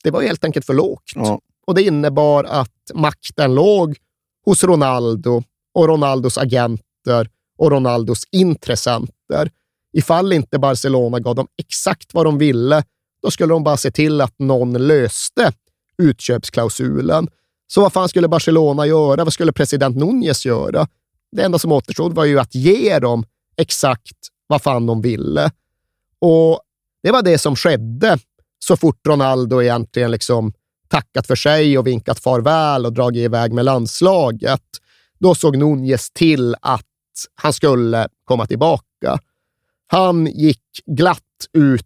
det var helt enkelt för lågt. Ja. Och det innebar att makten låg hos Ronaldo och Ronaldos agenter och Ronaldos intressenter. Ifall inte Barcelona gav dem exakt vad de ville, då skulle de bara se till att någon löste utköpsklausulen. Så vad fan skulle Barcelona göra? Vad skulle president Núñez göra? Det enda som återstod var ju att ge dem exakt vad fan de ville. Och det var det som skedde så fort Ronaldo egentligen liksom tackat för sig och vinkat farväl och dragit iväg med landslaget. Då såg Nunez till att han skulle komma tillbaka. Han gick glatt ut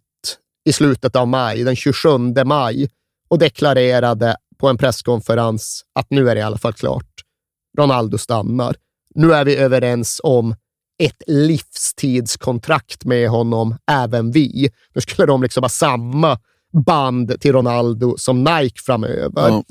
i slutet av maj, den 27 maj, och deklarerade på en presskonferens att nu är det i alla fall klart. Ronaldo stannar. Nu är vi överens om ett livstidskontrakt med honom, även vi. Nu skulle de liksom ha samma band till Ronaldo som Nike framöver. Ja.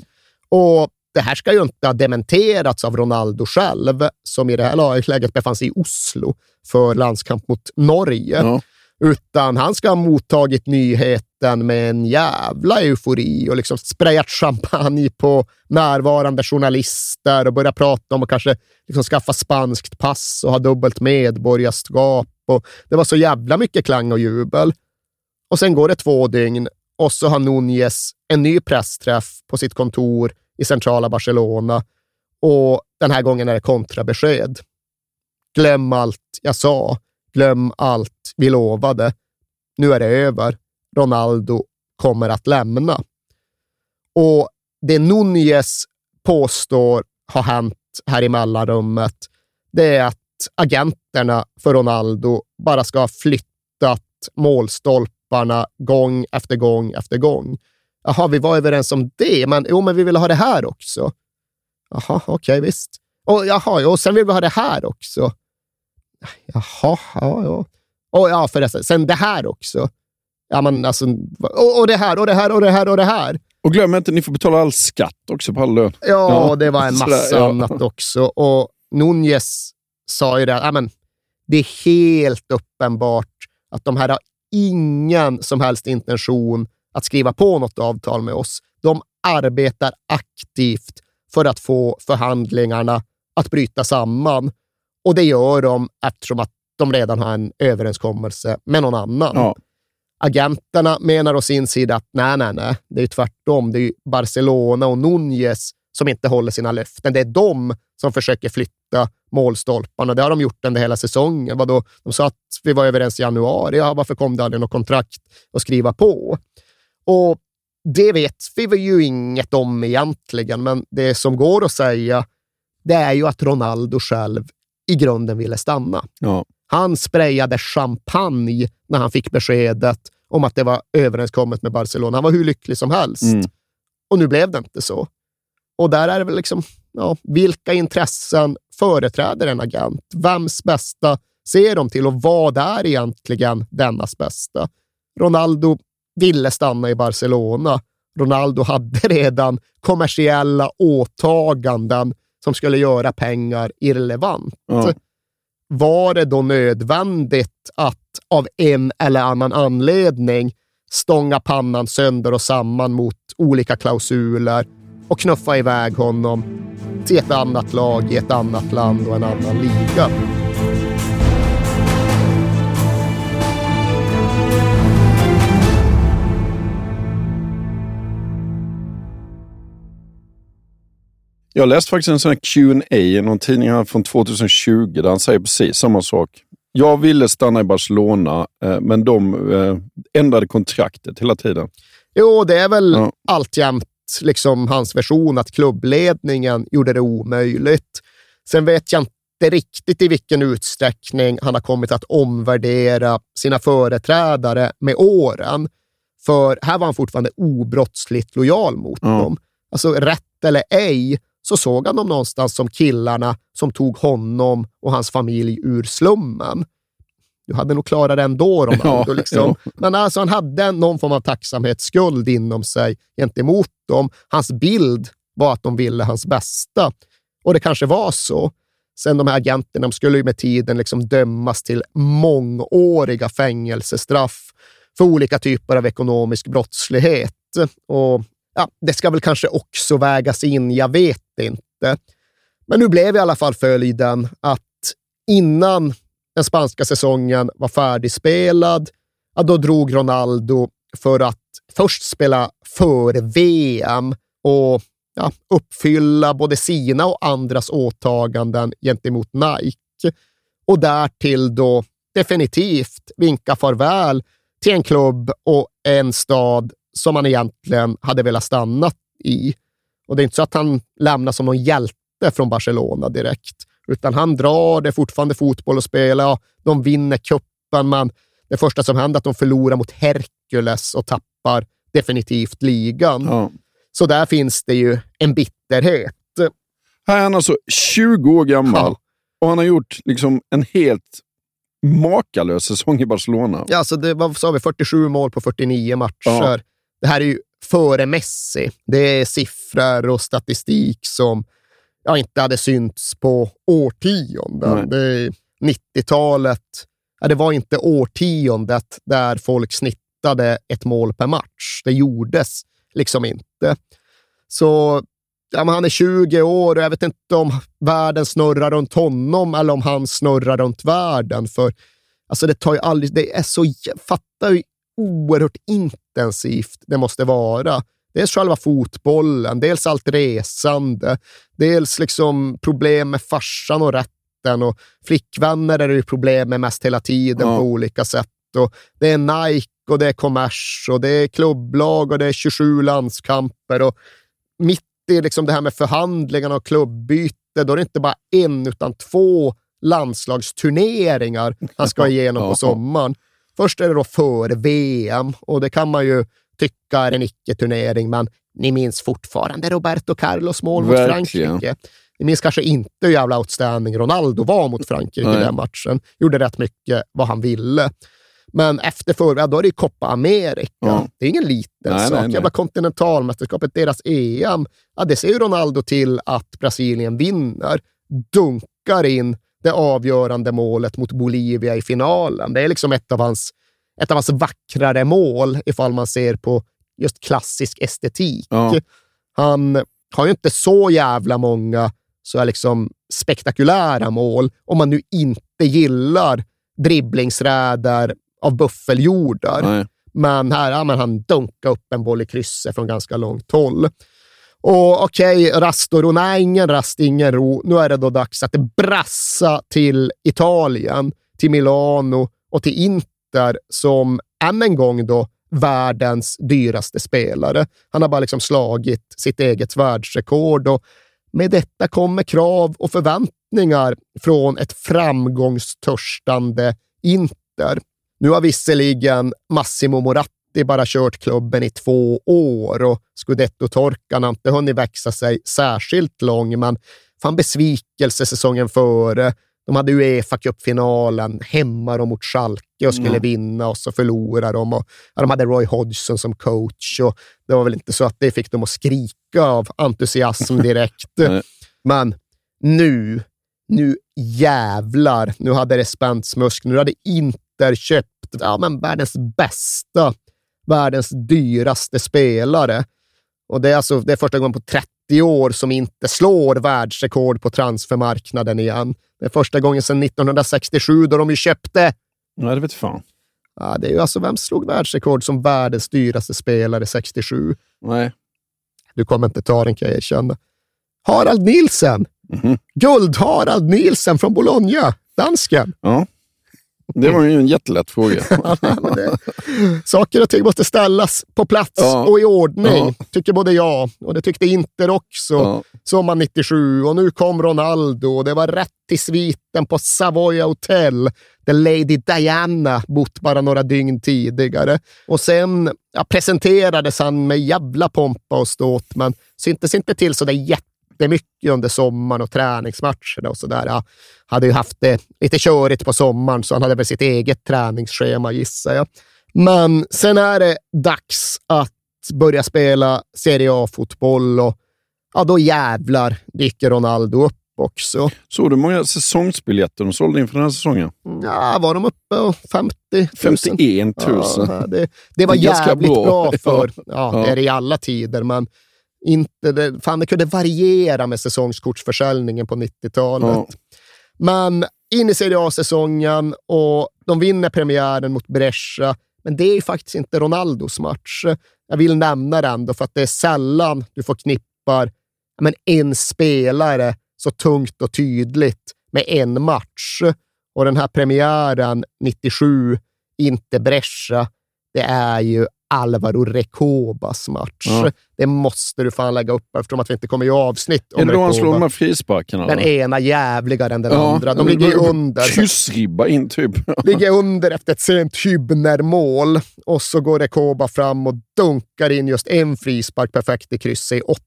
Och det här ska ju inte ha dementerats av Ronaldo själv, som i det här läget befann sig i Oslo för landskamp mot Norge. Ja. Utan han ska ha mottagit nyheten med en jävla eufori och liksom sprayat champagne på närvarande journalister och börjat prata om att kanske liksom skaffa spanskt pass och ha dubbelt medborgarskap. Och det var så jävla mycket klang och jubel. Och sen går det två dygn och så har Núñez en ny pressträff på sitt kontor i centrala Barcelona och den här gången är det kontrabesked. glöm allt jag sa, glöm allt vi lovade. Nu är det över. Ronaldo kommer att lämna. Och det Núñez påstår har hänt här i mellanrummet, det är att agenterna för Ronaldo bara ska ha flyttat målstolpen målstolparna gång efter gång efter gång. Jaha, vi var överens om det, men jo, men vi vill ha det här också. Jaha, okej, okay, visst. Och, jaha, och sen vill vi ha det här också. Jaha, ja, ja. Och ja, förresten, sen det här också. Ja, men alltså, och, och det här, och det här, och det här, och det här. Och glöm inte, ni får betala all skatt också på all lön. Ja, ja. det var en massa Sådär, ja. annat också. Och Nunez sa ju det, men det är helt uppenbart att de här har ingen som helst intention att skriva på något avtal med oss. De arbetar aktivt för att få förhandlingarna att bryta samman. Och det gör de eftersom att de redan har en överenskommelse med någon annan. Ja. Agenterna menar å sin sida att nej, nej, nej, det är tvärtom. Det är Barcelona och Nunez som inte håller sina löften. Det är de som försöker flytta målstolparna. Det har de gjort under hela säsongen. Vadå? De sa att vi var överens i januari. Ja, varför kom det aldrig något kontrakt att skriva på? Och det vet vi ju inget om egentligen, men det som går att säga, det är ju att Ronaldo själv i grunden ville stanna. Ja. Han sprayade champagne när han fick beskedet om att det var överenskommet med Barcelona. Han var hur lycklig som helst. Mm. Och nu blev det inte så. Och där är det väl liksom, ja, vilka intressen företräder en agent? Vems bästa ser de till och vad är egentligen dennas bästa? Ronaldo ville stanna i Barcelona. Ronaldo hade redan kommersiella åtaganden som skulle göra pengar irrelevant. Ja. Var det då nödvändigt att av en eller annan anledning stånga pannan sönder och samman mot olika klausuler och knuffa iväg honom till ett annat lag i ett annat land och en annan liga? Jag läste faktiskt en sån här Q&A i någon tidning här från 2020 där han säger precis samma sak. Jag ville stanna i Barcelona, eh, men de eh, ändrade kontraktet hela tiden. Jo, det är väl ja. alltjämt liksom hans version att klubbledningen gjorde det omöjligt. Sen vet jag inte riktigt i vilken utsträckning han har kommit att omvärdera sina företrädare med åren. För här var han fortfarande obrottsligt lojal mot ja. dem. Alltså rätt eller ej, så såg han dem någonstans som killarna som tog honom och hans familj ur slummen. Du hade nog klarat det ändå, Ronaldo. Ja, liksom. ja. Men alltså, han hade någon form av tacksamhetsskuld inom sig gentemot dem. Hans bild var att de ville hans bästa. Och det kanske var så. Sen de här agenterna de skulle ju med tiden liksom dömas till mångåriga fängelsestraff för olika typer av ekonomisk brottslighet. Och ja, det ska väl kanske också vägas in, jag vet inte. Men nu blev i alla fall följden att innan den spanska säsongen var färdigspelad, ja, då drog Ronaldo för att först spela för VM och ja, uppfylla både sina och andras åtaganden gentemot Nike. Och därtill då definitivt vinka farväl till en klubb och en stad som han egentligen hade velat stanna i. Och det är inte så att han lämnas som någon hjälte från Barcelona direkt, utan han drar, det är fortfarande fotboll att spela, ja, de vinner cupen, men det första som händer är att de förlorar mot Hercules och tappar definitivt ligan. Ja. Så där finns det ju en bitterhet. Här är han alltså 20 år gammal ja. och han har gjort liksom en helt makalös säsong i Barcelona. Ja, alltså det var, sa vi, 47 mål på 49 matcher. Ja. Det här är ju före Messi. Det är siffror och statistik som ja, inte hade synts på årtionden. 90-talet, ja, det var inte årtiondet där folk snittade ett mål per match. Det gjordes liksom inte. Så ja, han är 20 år och jag vet inte om världen snurrar runt honom eller om han snurrar runt världen. För alltså, det tar ju aldrig... Det är så... Fattar ju oerhört intensivt det måste vara. Dels själva fotbollen, dels allt resande, dels liksom problem med farsan och rätten och flickvänner är det ju problem med mest hela tiden Ja. på olika sätt. Och det är Nike och det är kommers och det är klubblag och det är 27 landskamper. Och mitt i liksom det här med förhandlingarna och klubbyte, då är det inte bara en utan två landslagsturneringar han ska igenom på sommaren. Först är det då för VM och det kan man ju tycka är en icke-turnering, men ni minns fortfarande Roberto Carlos mål mot. Frankrike. Ni minns kanske inte hur jävla outstanding Ronaldo var mot Frankrike i Nej. den matchen. Gjorde rätt mycket vad han ville. Men efter förra, då är det ju Copa America. Ja. Det är ingen liten Nej, sak. nej, nej. Jävla kontinentalmästerskapet, deras EM. Ja, det ser ju Ronaldo till att Brasilien vinner. Dunkar in det avgörande målet mot Bolivia i finalen. Det är liksom ett av hans, ett av hans vackrare mål ifall man ser på just klassisk estetik. Ja. Han har ju inte så jävla många så är liksom spektakulära mål om man nu inte gillar dribblingsräder av buffeljordar. Nej. Men här ja, men han dunkar upp en boll i krysset från ganska långt håll. Och okej, rast och ro. Nej, ingen rast, ingen ro. Nu är det då dags att brassa till Italien, till Milano och till Inter som än en gång då världens dyraste spelare. Han har bara liksom slagit sitt eget världsrekord och med detta kommer krav och förväntningar från ett framgångstörstande Inter. Nu har visserligen Massimo Moratti bara kört klubben i två år och scudetto-torkan har inte hunnit växa sig särskilt lång, men fan besvikelse säsongen före. De hade Uefa Cup-finalen hemma då mot Schalke och skulle Mm. vinna och så förlorade de. Och, ja, de hade Roy Hodgson som coach och det var väl inte så att det fick dem att skrika av entusiasm direkt. Men nu, nu jävlar, nu hade det spänts musk. Nu hade Inter köpt ja, men världens bästa, världens dyraste spelare. Och det är, alltså, det är första gången på 30 år som inte slår världsrekord på transfermarknaden igen. Det är första gången sedan 1967 då de ju köpte Nej, det vet fan. Ja, det är ju alltså vem slog världsrekord som världens dyraste spelare 67? Nej. Du kommer inte ta den kan jag erkänna. Harald Nielsen! Mhm. Guld-Harald Nielsen från Bologna, dansken. Ja. Det var ju en jättelätt fråga. Det, saker och ting måste ställas på plats Ja. och i ordning, Ja. tycker både jag och det tyckte Inter också. Ja. sommaren 97 och nu kom Ronaldo och det var rätt till sviten på Savoy Hotel där Lady Diana bott bara några dygn tidigare. Och sen ja, presenterades han med jävla pompa och ståt, men syntes inte till så där jättemycket under sommaren och träningsmatcherna och sådär. Ja, hade ju haft det lite körigt på sommaren, så han hade väl sitt eget träningsschema gissar jag. Men sen är det dags att börja spela Serie A-fotboll och ja, då jävlar dyker Ronaldo upp också. Såg du många säsongsbiljetter de sålde inför den här säsongen? Ja, var de uppe och 50 000? 51 000. Ja, det, det var Det jävligt bra, bra. för, ja, Ja. det är det i alla tider, men inte det, fan, det kunde variera med säsongskortsförsäljningen på 90-talet. Ja. Men in i Serie A-säsongen och de vinner premiären mot Brescia. Men det är faktiskt inte Ronaldos match. Jag vill nämna den ändå för att det är sällan du förknippar men en spelare så tungt och tydligt med en match. Och den här premiären 97, inte Brescia, det är ju Alvaro Recobas match. Ja. Det måste du fan lägga upp eftersom att vi inte kommer göra avsnitt Är det då han Recoba. slår de här frisparkarna? Den ena jävligare än den Ja, andra. De ligger under. Kyssribba in typ. ligger under efter ett sent Hübner-mål och så går Rekoba fram och dunkar in just en frispark perfekt i krysset i 80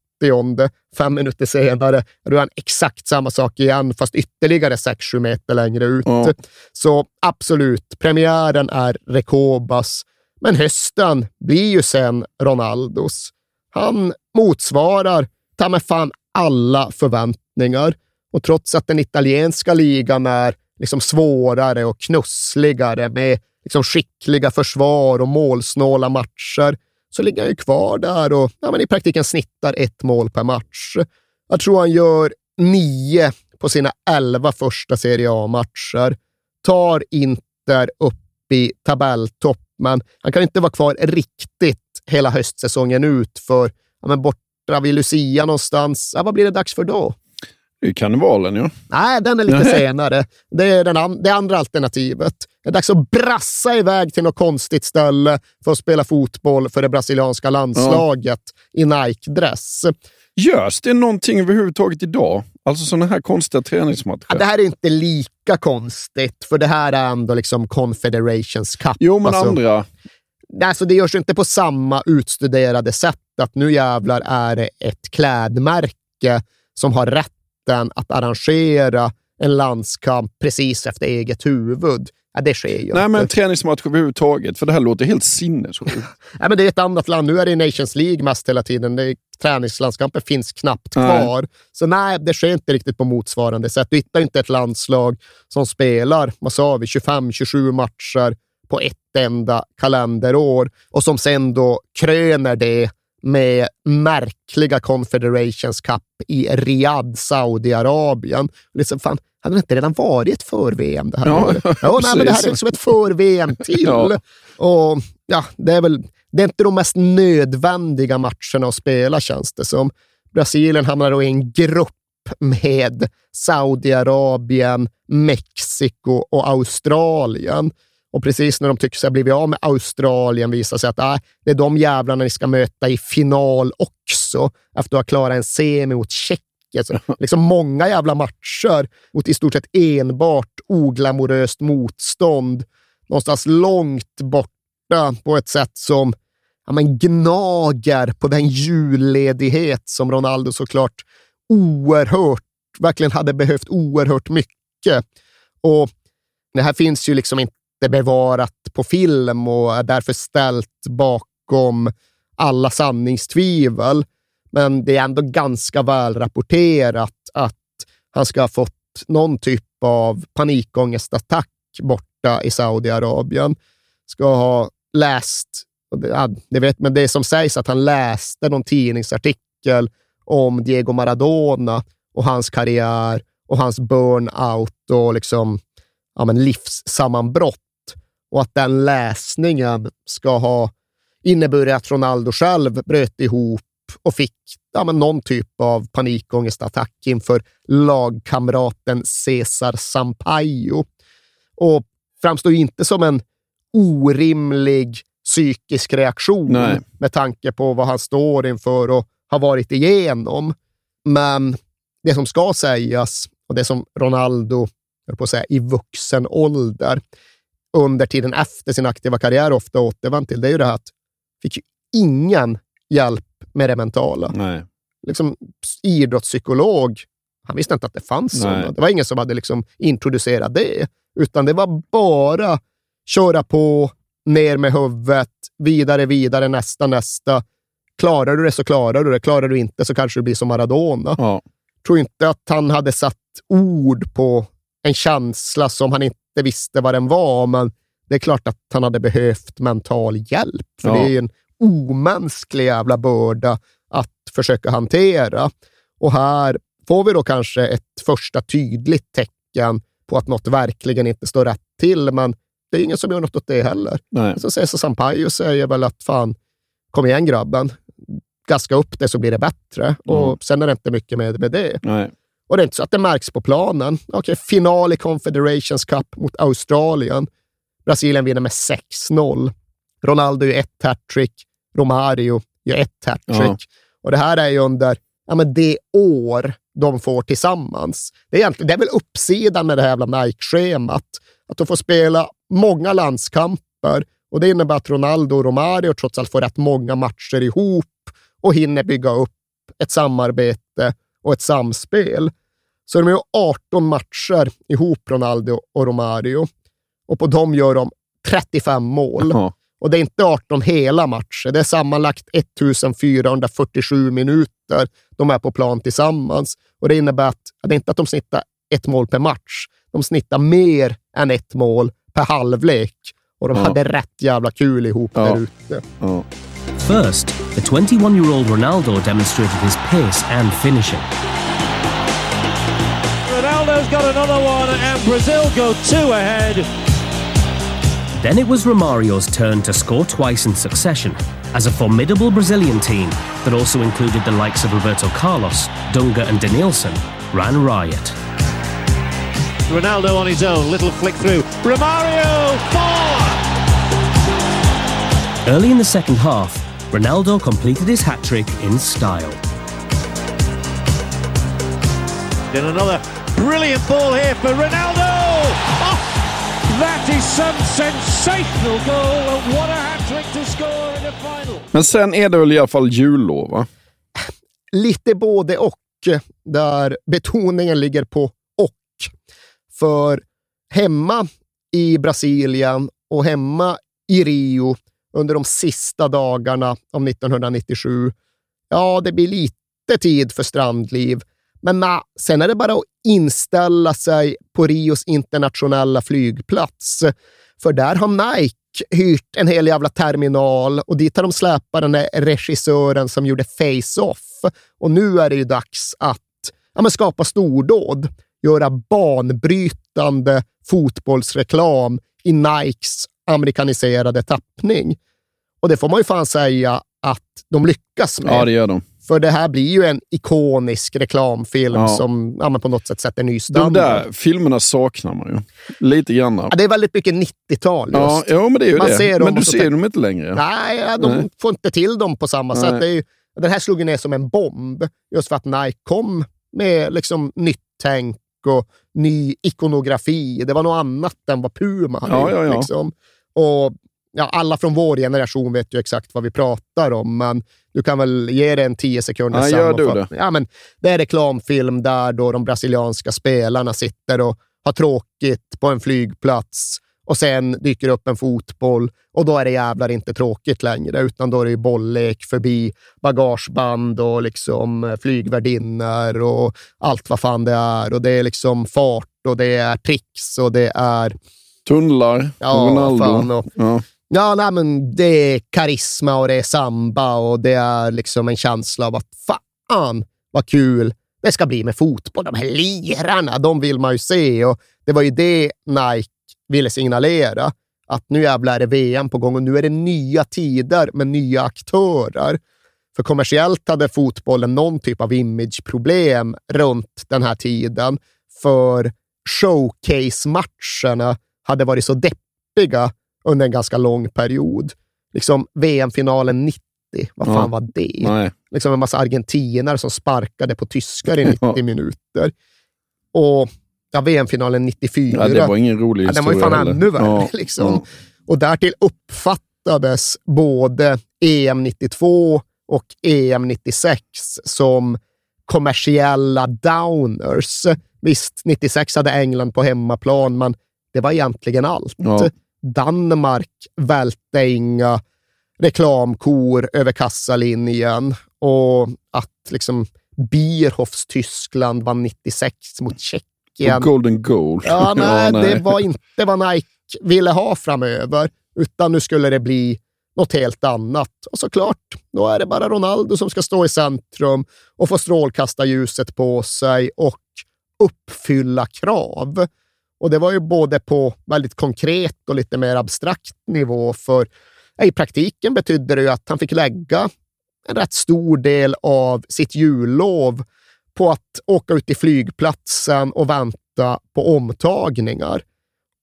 Fem minuter senare gör han exakt samma sak igen, fast ytterligare 6-7 meter längre ut. Ja. Så absolut, premiären är Rekobas, men hösten blir ju sen Ronaldos. Han motsvarar ta mig fan alla förväntningar. Och trots att den italienska ligan är liksom svårare och knussligare med liksom skickliga försvar och målsnåla matcher, så ligger han ju kvar där och ja, men i praktiken snittar ett mål per match. Jag tror han gör nio på sina elva första Serie A-matcher. Tar Inter upp i tabelltopp, men han kan inte vara kvar riktigt hela höstsäsongen ut för ja, men borta vid Lucia någonstans. Ja, vad blir det dags för då? Det är karnevalen, ja. Nej, den är lite senare. Det är den an- det andra alternativet. Det är dags att brassa iväg till något konstigt ställe för att spela fotboll för det brasilianska landslaget i Nike-dress. Görs det någonting överhuvudtaget idag? Alltså sådana här konstiga träningsmatcher? Ja, det här är inte lika konstigt, för det här är ändå liksom Confederations Cup. Jo, men Alltså, andra. Alltså, det görs inte på samma utstuderade sätt att nu jävlar är det ett klädmärke som har rätten att arrangera en landskamp precis efter eget huvud. Ja, det sker ju Nej, men träningsmatcher överhuvudtaget. För det här låter helt sinnessjukt. Nej, men det är ett annat land. Nu är det i Nations League mest hela tiden. Det är, träningslandskamper finns knappt Nej. kvar. Så nej, det sker inte riktigt på motsvarande sätt. Du hittar inte ett landslag som spelar, vad sa vi, 25-27 matcher på ett enda kalenderår och som sen då kröner det med märkliga Confederations Cup i Riyadh, Saudiarabien. Liksom, fan, hade det inte redan varit för-VM det här Ja, året? Ja, nej, men det här är liksom ett för-VM till. Ja. Och ja, det är väl det är inte de mest nödvändiga matcherna att spela, känns det som. Brasilien hamnar då i en grupp med Saudiarabien, Mexiko och Australien. Och precis när de tycker sig ha blivit av med Australien visar sig att äh, det är de jävlarna ni ska möta i final också, efter att ha klarat en semi mot Tjeckien. Så, liksom många jävla matcher mot i stort sett enbart oglamoröst motstånd någonstans långt borta på ett sätt som ja, men gnager på den julledighet som Ronaldo såklart oerhört, verkligen hade behövt oerhört mycket. Och det här finns ju liksom inte bevarat på film och är därför ställt bakom alla sanningstvivel. Men det är ändå ganska väl rapporterat att han ska ha fått någon typ av panikångestattack borta i Saudiarabien. Ska ha läst, det, det vet, men det som sägs att han läste någon tidningsartikel om Diego Maradona och hans karriär och hans burnout och liksom, ja, men livssammanbrott. Och att den läsningen ska ha inneburit att Ronaldo själv bröt ihop och fick ja, men någon typ av panikångestattack inför lagkamraten Cesar Sampaio. Och framstår ju inte som en orimlig psykisk reaktion Nej. med tanke på vad han står inför och har varit igenom. Men det som ska sägas och det som Ronaldo, på att säga, i vuxen ålder under tiden efter sin aktiva karriär ofta återvänt till, det är ju det här att fick ju ingen hjälp med det mentala. Nej. Liksom, idrottspsykolog, han visste inte att det fanns Nej. sådana. Det var ingen som hade liksom introducerat det, utan det var bara köra på, ner med huvudet, vidare, vidare, nästa, nästa. Klarar du det så klarar du det. Klarar du inte så kanske du blir som Maradona. Ja. tror inte att han hade satt ord på en känsla som han inte visste vad den var, men det är klart att han hade behövt mental hjälp. För Ja. det är en omänsklig jävla börda att försöka hantera. Och här får vi då kanske ett första tydligt tecken på att något verkligen inte står rätt till, men det är ingen som gör något åt det heller. Nej. Så Cesar Sampaio säger väl att fan, kom igen grabben, gaska upp det så blir det bättre. Och sen är det inte mycket med, med det. Nej. Och det är inte så att det märks på planen. Okej, final i Confederations Cup mot Australien. Brasilien vinner med 6-0. Ronaldo gör ett hattrick. Romario gör ett hattrick. Ja. Och det här är ju under ja, men det år de får tillsammans. Det är, egentligen, det är väl uppsidan med det här jävla Nike-schemat. Att de får spela många landskamper och det innebär att Ronaldo och Romario trots allt får rätt många matcher ihop och hinner bygga upp ett samarbete och ett samspel. Så de har 18 matcher ihop, Ronaldo och Romario. Och på dem gör de 35 mål. Ja. Och det är inte 18 hela matcher. Det är sammanlagt 1447 minuter de är på plan tillsammans. Och Det innebär att det är inte att de snittar ett mål per match. De snittar mer än ett mål per halvlek. Och de Ja. hade rätt jävla kul ihop Ja. där ute. Ja. First, the 21 year old Ronaldo demonstrated his pace and finishing. Ronaldo's got another one, and Brazil go two ahead. Then it was Romario's turn to score twice in succession as a formidable Brazilian team that also included the likes of Roberto Carlos, Dunga, and Denilson ran riot. Ronaldo on his own, little flick through. Romario, four! Early in the second half, Ronaldo completed his hat trick in style. Then another brilliant ball here for Ronaldo! Oh, Men sen är det väl i alla fall jullov, va? Lite både och, där betoningen ligger på och. För hemma i Brasilien och hemma i Rio under de sista dagarna av 1997, ja, det blir lite tid för strandliv. Men na, sen är det bara att inställa sig på Rios internationella flygplats. För där har Nike hyrt en hel jävla terminal och dit har de släpat den där regissören som gjorde Face-Off. Och nu är det ju dags att ja, men skapa stordåd, göra banbrytande fotbollsreklam i Nikes amerikaniserade tappning. Och det får man ju fan säga att de lyckas med. Ja, det gör de. För det här blir ju en ikonisk reklamfilm Ja. som ja, på något sätt sätter ny De standard. där filmerna saknar man ju. Lite grann. Ja, det är väldigt mycket 90-tal just. Ja, ja, men det är ju Man det. ser men du ser dem inte längre. Nej, de Nej. får inte till dem på samma Nej. sätt. Det är ju, den här slog ju ner som en bomb, just för att Nike kom med liksom nytt tänk och ny ikonografi. Det var något annat än vad Puma hade Ja, gjort. ja, ja. Liksom. Och, ja, alla från vår generation vet ju exakt vad vi pratar om, men du kan väl ge det en tio sekunder Ja, gör du sammanfattning. Ja, men det är reklamfilm där då de brasilianska spelarna sitter och har tråkigt på en flygplats och sen dyker upp en fotboll och då är det jävlar inte tråkigt längre, utan då är det ju bolllek förbi bagageband och liksom eh, flygvärdinnor och allt vad fan det är. Och det är liksom fart och det är tricks och det är Tunnlar, Ja, Ronaldo. fan, och- ja. Ja, nej, men det är karisma och det är samba och det är liksom en känsla av att fan vad kul det ska bli med fotboll. De här lirarna, de vill man ju se och det var ju det Nike ville signalera. Att nu jävlar är det VM på gång och nu är det nya tider med nya aktörer. För kommersiellt hade fotbollen någon typ av imageproblem runt den här tiden. För showcase-matcherna hade varit så deppiga under en ganska lång period. Liksom VM-finalen 90, vad fan Ja. var det? Nej. Liksom en massa argentinare som sparkade på tyskar i 90 Ja. minuter. Och ja, VM-finalen 94. Ja, det var ingen rolig Ja, den var ju historia fan heller. ännu värre. Ja, Liksom. Och därtill uppfattades både EM 92 och EM 96 som kommersiella downers. Visst, 96 hade England på hemmaplan, men det var egentligen allt. Ja. Danmark välte inga reklamkor över kassalinjen och att liksom Bierhoffs Tyskland vann 96 mot Tjeckien. Och Golden Goal. Ja, nej, Ja, det var inte vad Nike ville ha framöver, utan nu skulle det bli något helt annat. Och såklart, då är det bara Ronaldo som ska stå i centrum och få strålkastarljuset på sig och uppfylla krav. Och det var ju både på väldigt konkret och lite mer abstrakt nivå, för i praktiken betydde det ju att han fick lägga en rätt stor del av sitt jullov på att åka ut till flygplatsen och vänta på omtagningar.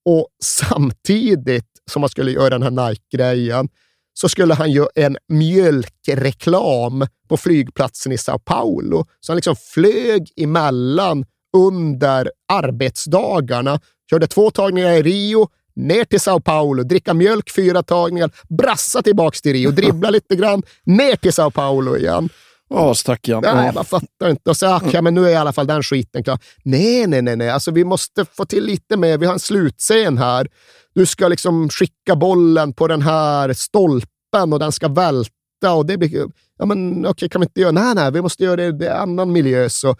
Och samtidigt som han skulle göra den här Nike-grejen så skulle han göra en mjölkreklam på flygplatsen i Sao Paulo. Så han liksom flög emellan under arbetsdagarna, körde två tagningar i Rio, ner till Sao Paulo, dricka mjölk fyra tagningar, brassa tillbaks till Rio, dribbla lite grann, ner till Sao Paulo igen. Ja, stackarn. Nej, man fattar inte. Och så, ah, ja, men nu är i alla fall den skiten klar. Nej, nej, nej, nej. Alltså, vi måste få till lite mer. Vi har en slutscen här. Du ska liksom skicka bollen på den här stolpen och den ska välta. Och det blir, ja, men okej, kan vi inte göra... Nej, nej, vi måste göra det i annan miljö. Så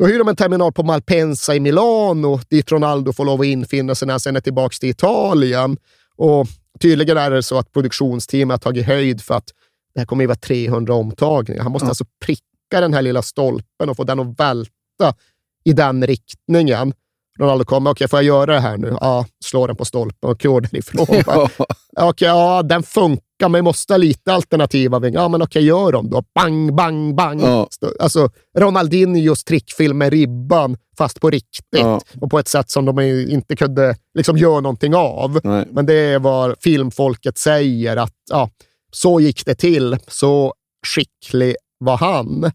då hyr de en terminal på Malpensa i Milano dit Ronaldo får lov att infinna sig när han sen är tillbaka till Italien. Och tydligen är det så att produktionsteamet har tagit höjd för att det här kommer ju vara 300 omtagningar. Han måste alltså pricka den här lilla stolpen och få den att välta i den riktningen. Ronaldo kommer, okej, okay, får jag göra det här nu? Ja, slår den på stolpen och går därifrån. Ja. Okej, okay, ja, den funkar, men vi måste ha lite alternativa vingar. Ja, men okej, gör dem då. Bang, bang, bang. Ja. Alltså, Ronaldinhos trickfilm med ribban, fast på riktigt. Ja. Och på ett sätt som de inte kunde liksom, göra någonting av. Nej. Men det är vad filmfolket säger, att ja, så gick det till. Så skicklig var han.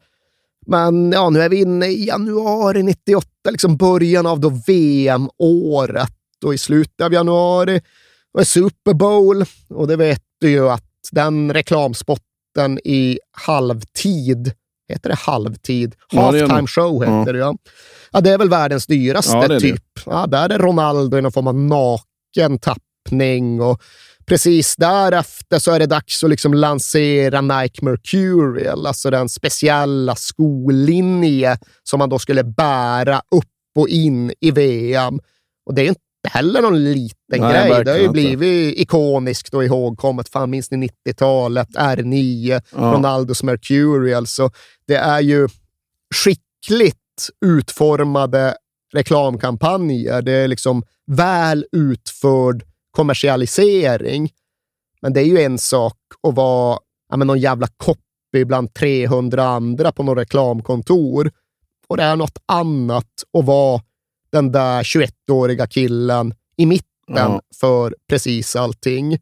Men ja, nu är vi inne i januari 98, liksom början av då VM-året. Och i slutet av januari var Super Bowl. Och det vet du ju att den reklamspotten i halvtid, heter det halvtid? Ja, Halftime nog. show heter Ja. det ja. Ja, det är väl världens dyraste Ja, det det. typ. Ja, där är Ronaldo i någon form av naken tappning och precis därefter så är det dags att liksom lansera Nike Mercurial, alltså den speciella skolinje som man då skulle bära upp och in i VM. Och det är inte heller någon liten Nej, grej. Det har ju inte. blivit ikoniskt och ihågkommet. Fan, minns ni 90-talet? R9, Ja. Ronaldos Mercurial. Så det är ju skickligt utformade reklamkampanjer. Det är liksom väl utförd kommersialisering. Men det är ju en sak att vara ja, men någon jävla copy bland 300 andra på något reklamkontor. Och det är något annat att vara den där 21-åriga killen i mitten Ja. för precis allting.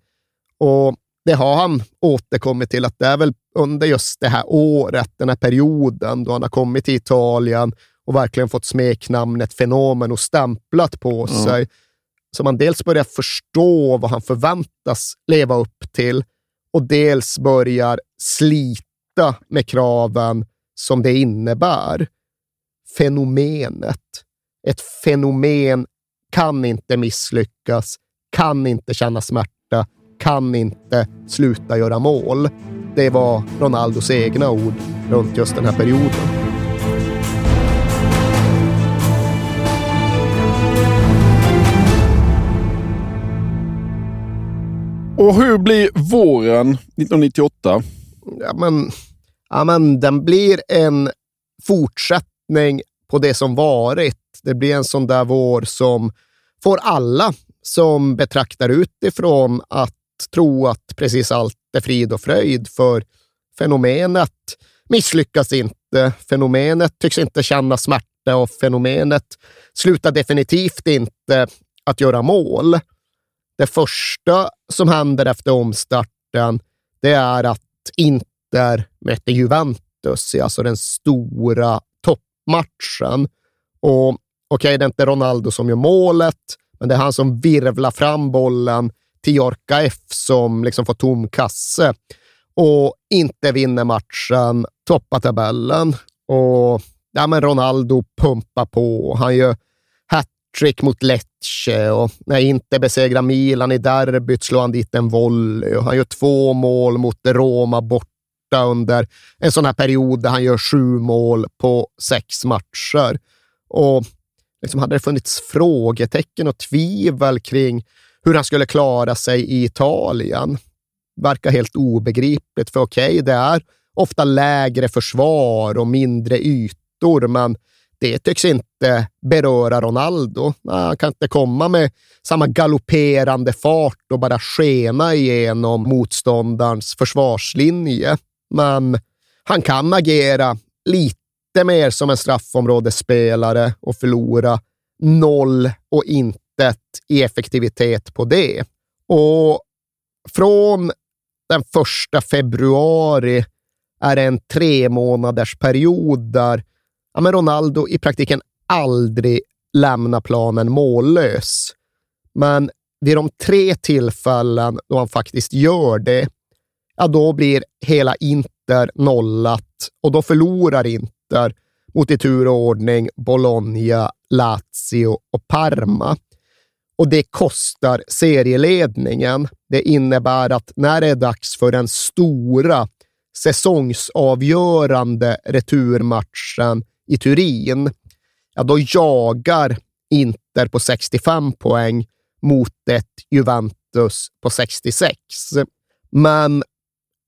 Och det har han återkommit till, att det är väl under just det här året, den här perioden då han har kommit till Italien och verkligen fått smeknamnet Fenomen och stämplat på Ja. sig. Så man dels börjar förstå vad han förväntas leva upp till och dels börjar slita med kraven som det innebär. Fenomenet. Ett fenomen kan inte misslyckas, kan inte känna smärta, kan inte sluta göra mål. Det var Ronaldos egna ord runt just den här perioden. Och hur blir våren 1998? ja, men, ja, men den blir en fortsättning på det som varit. Det blir en sån där vår som får alla som betraktar utifrån att tro att precis allt är frid och fröjd, för fenomenet misslyckas inte. Fenomenet tycks inte känna smärta och fenomenet slutar definitivt inte att göra mål. Det första som händer efter omstarten, det är att Inter möter Juventus i alltså den stora toppmatchen. Och okej, det är inte Ronaldo som gör målet, men det är han som virvlar fram bollen till Jorka F som liksom får tom kasse och inte vinner matchen, toppar tabellen. Och ja, men Ronaldo pumpar på. Han gör hattrick mot Lecce och när inte besegrar Milan i derbyt slår han dit en volley och han gör två mål mot Roma borta under en sån här period där han gör sju mål på sex matcher. Och liksom hade det funnits frågetecken och tvivel kring hur han skulle klara sig i Italien verkar helt obegripligt. För okej, det är ofta lägre försvar och mindre ytor, men det tycks inte beröra Ronaldo. Ah, han kan inte komma med samma galopperande fart och bara skena igenom motståndarens försvarslinje. Men han kan agera lite mer som en straffområdesspelare och förlora noll och intet i effektivitet på det. Och från den första februari är det en tre månaders period där ja, men Ronaldo i praktiken aldrig lämnar planen mållös. Men vid de tre tillfällen då han faktiskt gör det, ja, då blir hela Inter nollat och då förlorar Inter mot i tur och ordning Bologna, Lazio och Parma. Och det kostar serieledningen. Det innebär att när det är dags för den stora säsongsavgörande returmatchen i Turin, ja, då jagar Inter på 65 poäng mot ett Juventus på 66. Men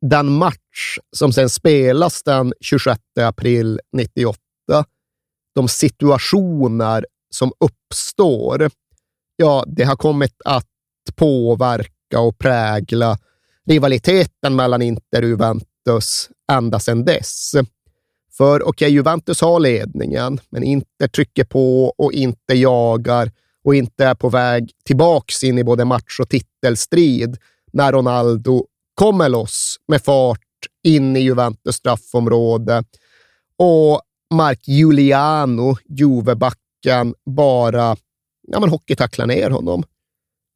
den match som sen spelas den 26 april 98, de situationer som uppstår, ja, det har kommit att påverka och prägla rivaliteten mellan Inter och Juventus ända sedan dess. För okej, okay, Juventus har ledningen, men Inter trycker på och inte jagar och inte är på väg tillbaks in i både match och titelstrid när Ronaldo kommer loss med fart in i Juventus straffområde och Mark Giuliano, Juvebacken, bara ja, men hockeytacklar ner honom.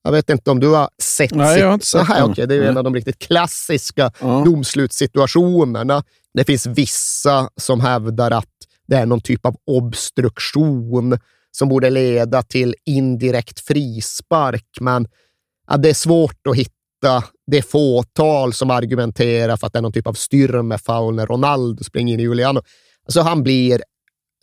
Jag vet inte om du har sett... Nej, jag har inte sett Aha, okay, Det är en av de riktigt klassiska ja. domslutssituationerna. Det finns vissa som hävdar att det är någon typ av obstruktion som borde leda till indirekt frispark, men ja, det är svårt att hitta det fåtal som argumenterar för att det är någon typ av styrmefoul när Ronaldo springer in i Juliano. Alltså han blir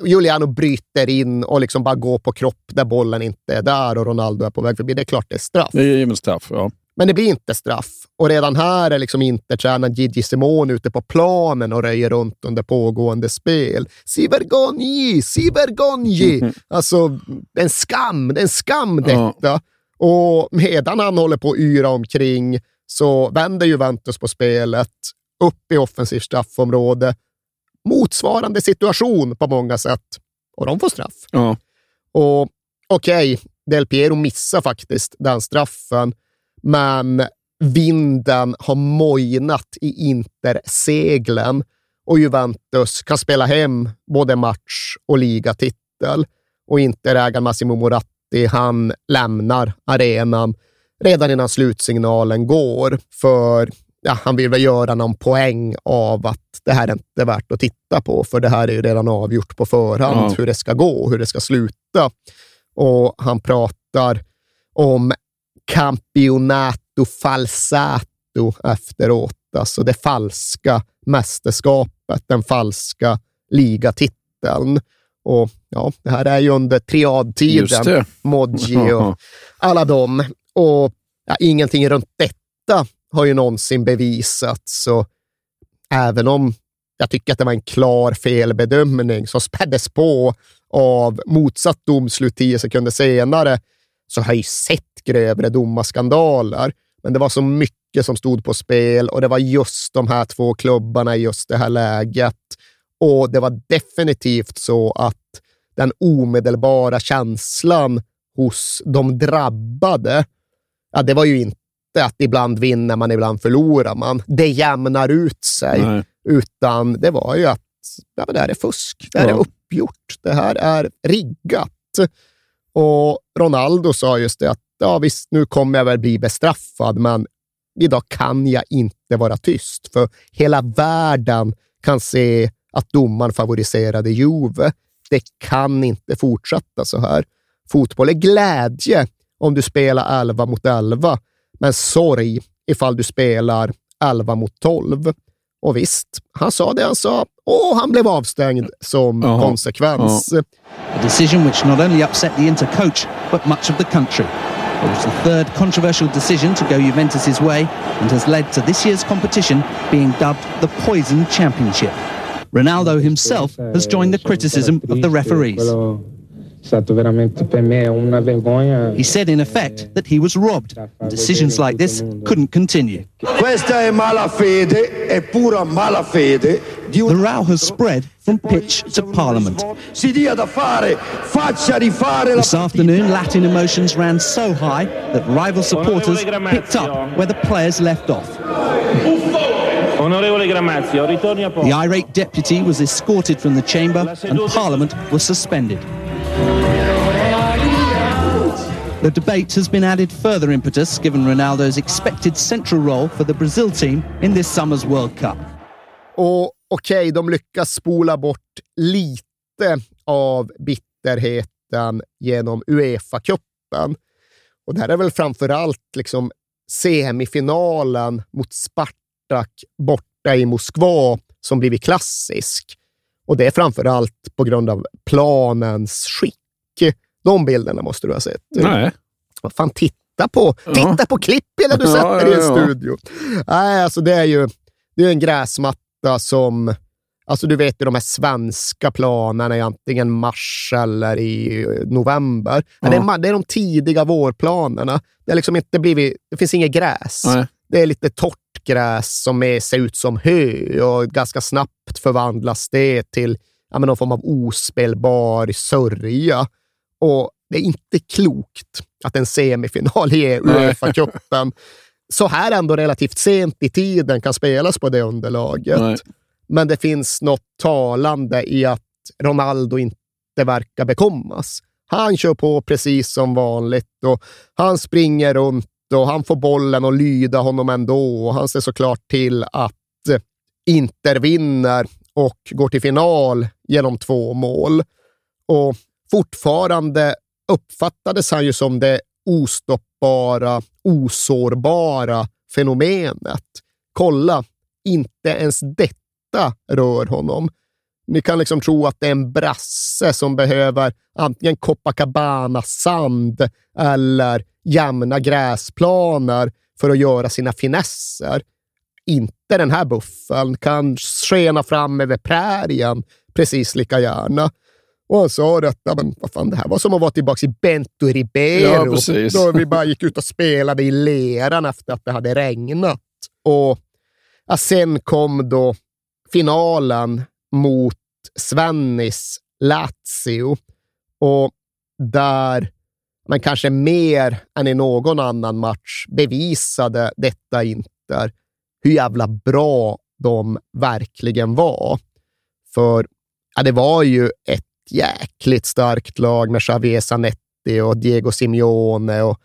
Juliano bryter in och liksom bara går på kropp där bollen inte är där och Ronaldo är på väg förbi. Det är klart det är straff. Det är givet straff, ja. Men det blir inte straff. Och redan här är liksom inte tränaren Gigi Simone ute på planen och röjer runt under pågående spel. Sivergonji, Sivergonji! Mm. Alltså, det är en skam. Det är en skam detta. Ja. Och medan han håller på att yra omkring så vänder Juventus på spelet upp i offensivt straffområde motsvarande situation på många sätt. Och de får straff. Ja. Och okej, okay, Del Piero missar faktiskt den straffen, men vinden har mojnat i Inter-seglen och Juventus kan spela hem både match och ligatitel. Och Inter-ägaren Massimo Moratti, han lämnar arenan redan innan slutsignalen går, för ja, han vill väl göra någon poäng av att det här är inte värt att titta på, för det här är ju redan avgjort på förhand ja. hur det ska gå, hur det ska sluta. Och han pratar om campionato falsato efteråt, alltså det falska mästerskapet, den falska ligatiteln. Och ja, det här är ju under triadtiden, Modji och alla dem. Och ja, ingenting runt detta har ju någonsin bevisats. Och även om jag tycker att det var en klar felbedömning som späddes på av motsatt domslut tio sekunder senare, så har jag ju sett grövre domarskandaler. Men det var så mycket som stod på spel och det var just de här två klubbarna i just det här läget. Och det var definitivt så att den omedelbara känslan hos de drabbade, ja, det var ju inte att ibland vinner man, ibland förlorar man. Det jämnar ut sig. Nej. Utan det var ju att ja, det här är fusk. Det här ja. är uppgjort. Det här är riggat. Och Ronaldo sa just det att ja, visst, nu kommer jag väl bli bestraffad, men idag kan jag inte vara tyst, för hela världen kan se att domaren favoriserade Juve. Det kan inte fortsätta så här. Fotboll är glädje om du spelar 11 mot 11, men sorg ifall du spelar 11 mot 12. Och visst, han sa det han sa och han blev avstängd som uh -huh. konsekvens. Uh -huh. A decision which not only upset the Inter coach, but much of the country. It was the third controversial decision to go Juventus' way and has led to this year's competition being dubbed the Poison Championship. Ronaldo himself has joined the criticism of the referees. stato veramente per me una vergogna. He said in effect that he was robbed. Decisions like this couldn't continue. Questa è malafede, è pura malafede. The row has spread from pitch to parliament. This afternoon, Latin emotions ran so high that rival supporters picked up where the players left off. The irate deputy was escorted from the chamber and Parliament was suspended. The debate has been added further impetus given Ronaldo's expected central role for the Brazil team in this summer's World Cup. Och okej, okay, de lyckas spola bort lite av bitterheten genom Uefa-cupen. Och det här är väl framför allt liksom semifinalen mot Spartak borta i Moskva som blivit klassisk. Och det är framför allt på grund av planens skick. De bilderna måste du ha sett. Nej. Vad fan, titta på, titta ja. på klipp eller du sätter ja, ja, i en studio. Nej, alltså det är ju det är en gräsmatta som Alltså du vet ju de här svenska planerna i antingen mars eller i eh, november. Ja. Det, är, det är de tidiga vårplanerna. Det, är liksom inte blivit, det finns inget gräs. Nej. Det är lite torrt gräs som är, ser ut som hö och ganska snabbt förvandlas det till ja, någon form av ospelbar sörja. Och det är inte klokt att en semifinal i Uefa-cupen så här ändå relativt sent i tiden kan spelas på det underlaget. Nej. Men det finns något talande i att Ronaldo inte verkar bekommas. Han kör på precis som vanligt och han springer runt och han får bollen och lyda honom ändå. Och han ser såklart till att Inter vinner och går till final genom två mål. Och fortfarande uppfattades han ju som det ostoppbara, osårbara fenomenet. Kolla, inte ens detta rör honom. Ni kan liksom tro att det är en brasse som behöver antingen Copacabana-sand eller jämna gräsplaner för att göra sina finesser. Inte den här buffeln kan skena fram över prärien precis lika gärna. Och han sa detta, men vad fan, det här var som att vara tillbaka i Bento Ribeiro. Ja, då vi bara gick ut och spelade i leran efter att det hade regnat. Och ja, sen kom då finalen mot Svennis Lazio. Och där men kanske mer än i någon annan match bevisade detta Inter hur jävla bra de verkligen var. För ja, det var ju ett jäkligt starkt lag med Javier Zanetti och Diego Simeone och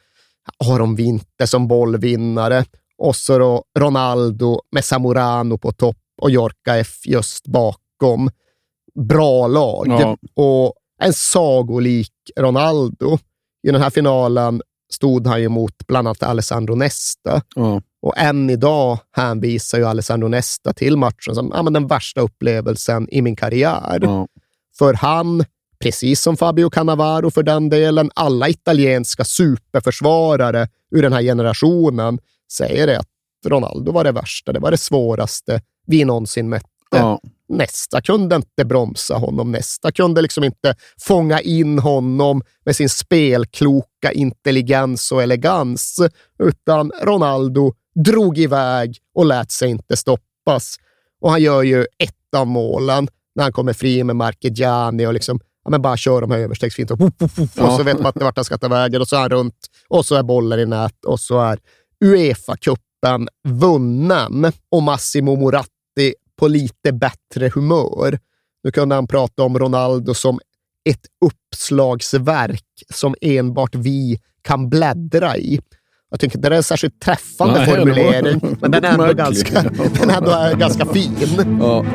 Aron Winter som bollvinnare. Och så då Ronaldo med Samorano på topp och Jorka F just bakom. Bra lag. Ja. Och en sagolik Ronaldo. I den här finalen stod han ju mot bland annat Alessandro Nesta. Ja. Och än idag hänvisar ju Alessandro Nesta till matchen som ja, men den värsta upplevelsen i min karriär. Ja. För han, precis som Fabio Cannavaro för den delen, alla italienska superförsvarare ur den här generationen säger det att Ronaldo var det värsta. Det var det svåraste vi någonsin mötte. Ja. Nästa kunde inte bromsa honom. Nästa kunde liksom inte fånga in honom med sin spelkloka intelligens och elegans, utan Ronaldo drog iväg och lät sig inte stoppas. Och han gör ju ett av målen när han kommer fri med Marchegiani och liksom, ja, men bara kör de här överstegsfint och, puff, puff, och så vet man inte vart han ska ta vägen och så är han runt och så är bollen i nät och så är Uefa-cupen vunnen och Massimo Moratti på lite bättre humör. Nu kunde han prata om Ronaldo som ett uppslagsverk som enbart vi kan bläddra i. Jag tycker inte det är en särskilt träffande Nej, formulering, men den är ändå ganska, den är ändå ganska fin. Ja.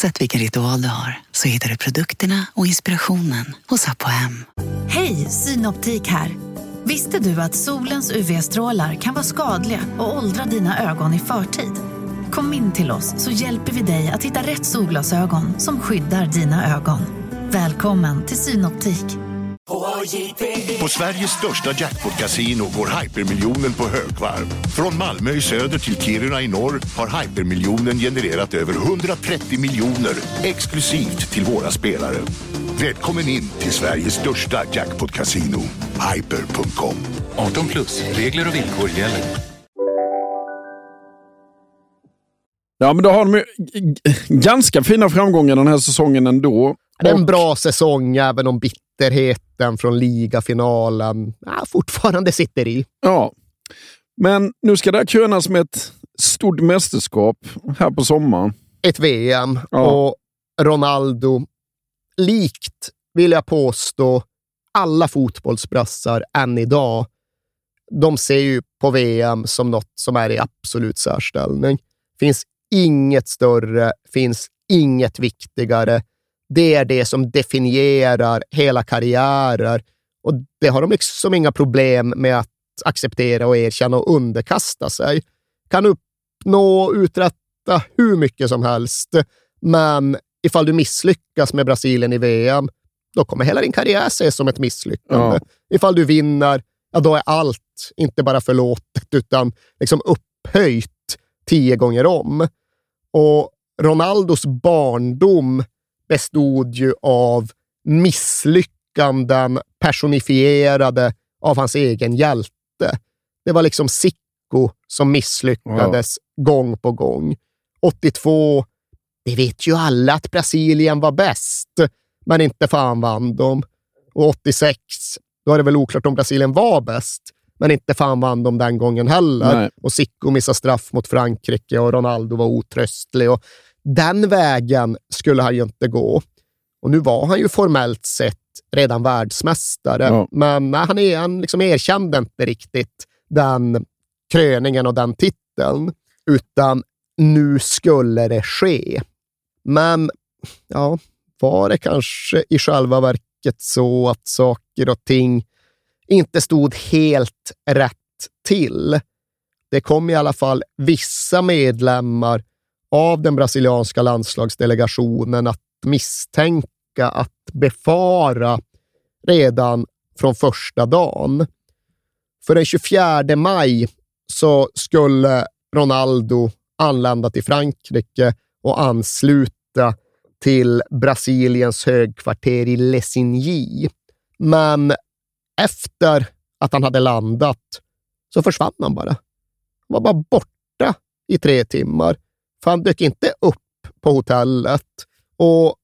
Oavsett vilken ritual du har så hittar du produkterna och inspirationen hos Apohem. Hej, Synoptik här. Visste du att solens UV-strålar kan vara skadliga och åldra dina ögon i förtid? Kom in till oss så hjälper vi dig att hitta rätt solglasögon som skyddar dina ögon. Välkommen till Synoptik. På Sveriges största jackpot-kasino går hypermiljonen på högvarv. Från Malmö i söder till Kiruna i norr har hypermiljonen genererat över 130 miljoner exklusivt till våra spelare. Välkommen in till Sveriges största jackpot-kasino, hyper.com. 18 plus, regler och villkor gäller. ja, men då har de ju ganska fina framgångar den här säsongen ändå. Det är en bra säsong, även om bitterheten från ligafinalen ja, fortfarande sitter i. Ja, men nu ska det här krönas med ett stort mästerskap här på sommaren. Ett VM Ja. och Ronaldo, likt, vill jag påstå, alla fotbollsbrassar än idag, de ser ju på VM som något som är i absolut särställning. finns inget större, finns inget viktigare. Det är det som definierar hela karriärer och det har de liksom inga problem med att acceptera och erkänna och underkasta sig. Kan uppnå och uträtta hur mycket som helst, men ifall du misslyckas med Brasilien i VM, då kommer hela din karriär ses som ett misslyckande. Ja. Ifall du vinner, ja, då är allt inte bara förlåtet, utan liksom upphöjt tio gånger om. Och Ronaldos barndom bestod ju av misslyckanden personifierade av hans egen hjälte. Det var liksom Sicko som misslyckades ja. gång på gång. 82, det vet ju alla att Brasilien var bäst, men inte fan vann de. Och 86, då är det väl oklart om Brasilien var bäst, men inte fan vann de den gången heller. Nej. Och Sicko missade straff mot Frankrike och Ronaldo var otröstlig. Och den vägen skulle han ju inte gå. Och nu var han ju formellt sett redan världsmästare, ja. men han, är, han liksom erkände inte riktigt den kröningen och den titeln, utan nu skulle det ske. Men ja, var det kanske i själva verket så att saker och ting inte stod helt rätt till? Det kom i alla fall vissa medlemmar av den brasilianska landslagsdelegationen att misstänka, att befara redan från första dagen. För den 24 maj så skulle Ronaldo anlända till Frankrike och ansluta till Brasiliens högkvarter i Lessigny. Men efter att han hade landat så försvann han bara. Han var bara borta i tre timmar, för han dök inte upp på hotellet. Och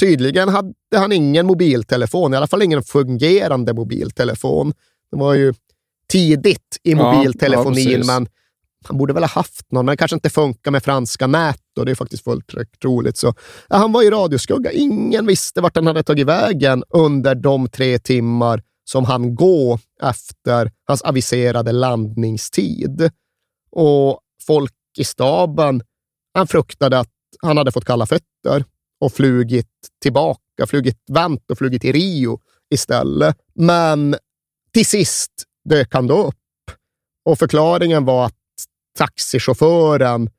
tydligen hade han ingen mobiltelefon, i alla fall ingen fungerande mobiltelefon. Det var ju tidigt i mobiltelefonin, ja, ja, men han borde väl ha haft någon, men det kanske inte funkar med franska nät och det är faktiskt fullt troligt. Så, ja, han var i radioskugga. Ingen visste vart han hade tagit vägen under de tre timmar som han gå efter hans aviserade landningstid. Och folk i staben han fruktade att han hade fått kalla fötter och flugit tillbaka, flugit vänt och flugit till Rio istället. Men till sist dök han då upp och förklaringen var att taxichauffören,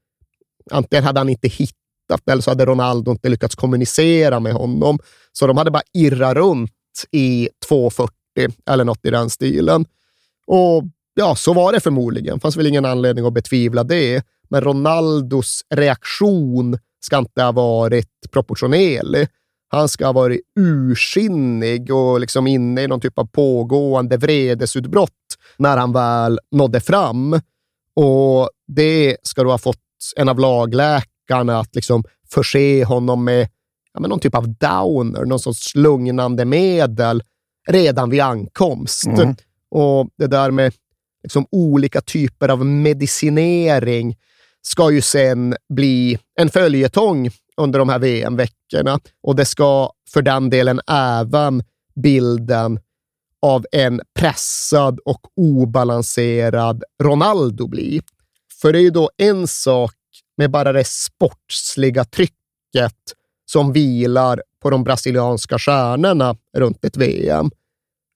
antingen hade han inte hittat eller så hade Ronaldo inte lyckats kommunicera med honom. Så de hade bara irrat runt i 2.40 eller något i den stilen. Och ja, så var det förmodligen. Det fanns väl ingen anledning att betvivla det. Men Ronaldos reaktion ska inte ha varit proportionerlig. Han ska ha varit ursinnig och liksom inne i någon typ av pågående vredesutbrott när han väl nådde fram. Och det ska då ha fått en av lagläkarna att liksom förse honom med ja, men någon typ av downer, någon sorts lugnande medel redan vid ankomst. Mm. Och det där med liksom olika typer av medicinering ska ju sen bli en följetong under de här VM-veckorna och det ska för den delen även bilden av en pressad och obalanserad Ronaldo bli. För det är ju då en sak med bara det sportsliga trycket som vilar på de brasilianska stjärnorna runt ett VM.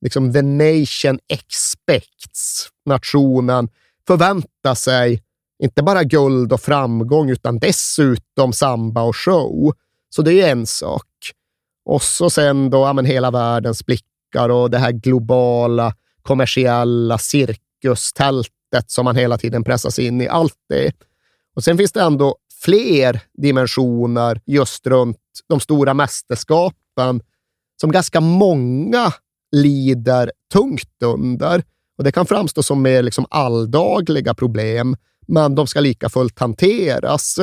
Liksom the nation expects. Nationen förväntar sig inte bara guld och framgång, utan dessutom samba och show. Så det är en sak. Och så sen då, ja, men hela världens blickar och det här globala, kommersiella cirkustältet som man hela tiden pressas in i. Allt det. Och sen finns det ändå fler dimensioner just runt de stora mästerskapen som ganska många lider tungt under. Och Det kan framstå som mer liksom alldagliga problem, men de ska lika fullt hanteras.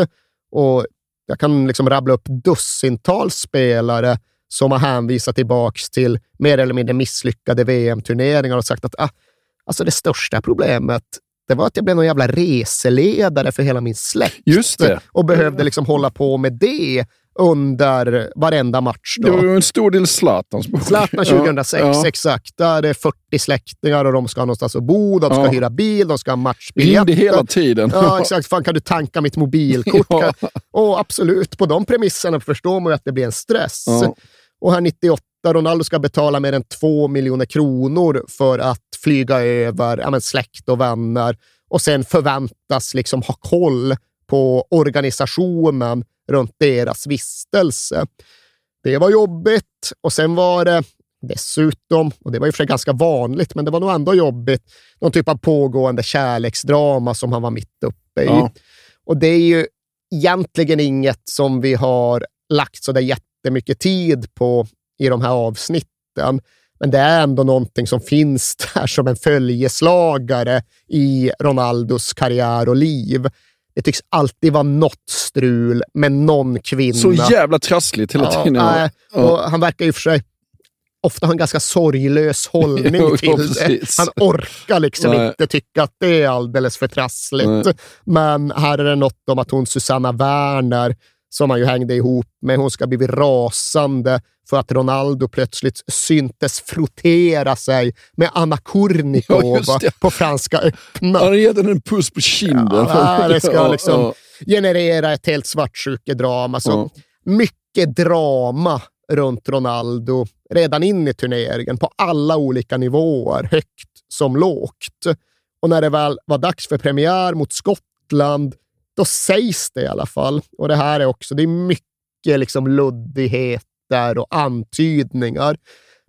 Och jag kan liksom rabbla upp dussintals spelare som har hänvisat tillbaka till mer eller mindre misslyckade VM-turneringar och sagt att ah, alltså det största problemet det var att jag blev någon jävla reseledare för hela min släkt. Just det. Och behövde liksom hålla på med det under varenda match. Då. Det var ju en stor del Zlatans bok. Zlatan 2006, Ja, exakt. Där är det 40 släktingar och de ska ha någonstans att bo, de ska Ja. hyra bil, de ska ha matchbiljetter. Ringde hela tiden. Ja, exakt. Fan, kan du tanka mitt mobilkort? Ja. Och absolut, på de premisserna förstår man ju att det blir en stress. Ja. Och här 98, Ronaldo ska betala mer än två miljoner kronor för att flyga över ja, men släkt och vänner och sen förväntas liksom ha koll på organisationen runt deras vistelse. Det var jobbigt och sen var det dessutom, och det var och för sig ganska vanligt, men det var nog ändå jobbigt, någon typ av pågående kärleksdrama som han var mitt uppe i. Ja. Och det är ju egentligen inget som vi har lagt så där jättemycket tid på i de här avsnitten. Men det är ändå någonting som finns där som en följeslagare i Ronaldos karriär och liv. Det tycks alltid vara något strul med någon kvinna. Så jävla trassligt hela tiden. Ja, nej. Ja. och han verkar ju för sig ofta ha en ganska sorglös hållning Jo, till ja, det. Han orkar liksom Nej. inte tycka att det är alldeles för trassligt. Nej. Men här är det något om att hon Susanna Werner, som han ju hängde ihop med, hon ska bli rasande för att Ronaldo plötsligt syntes frottera sig med Anna Ja, Kurnikova just det. på Franska öppna. Han henne en puss på kinden. Ja, det ska Ja, liksom ja. generera ett helt svartsjukedrama. Så Ja. mycket drama runt Ronaldo redan in i turneringen på alla olika nivåer, högt som lågt. Och när det väl var dags för premiär mot Skottland, då sägs det i alla fall, och det här är också, det är mycket liksom luddigheter och antydningar,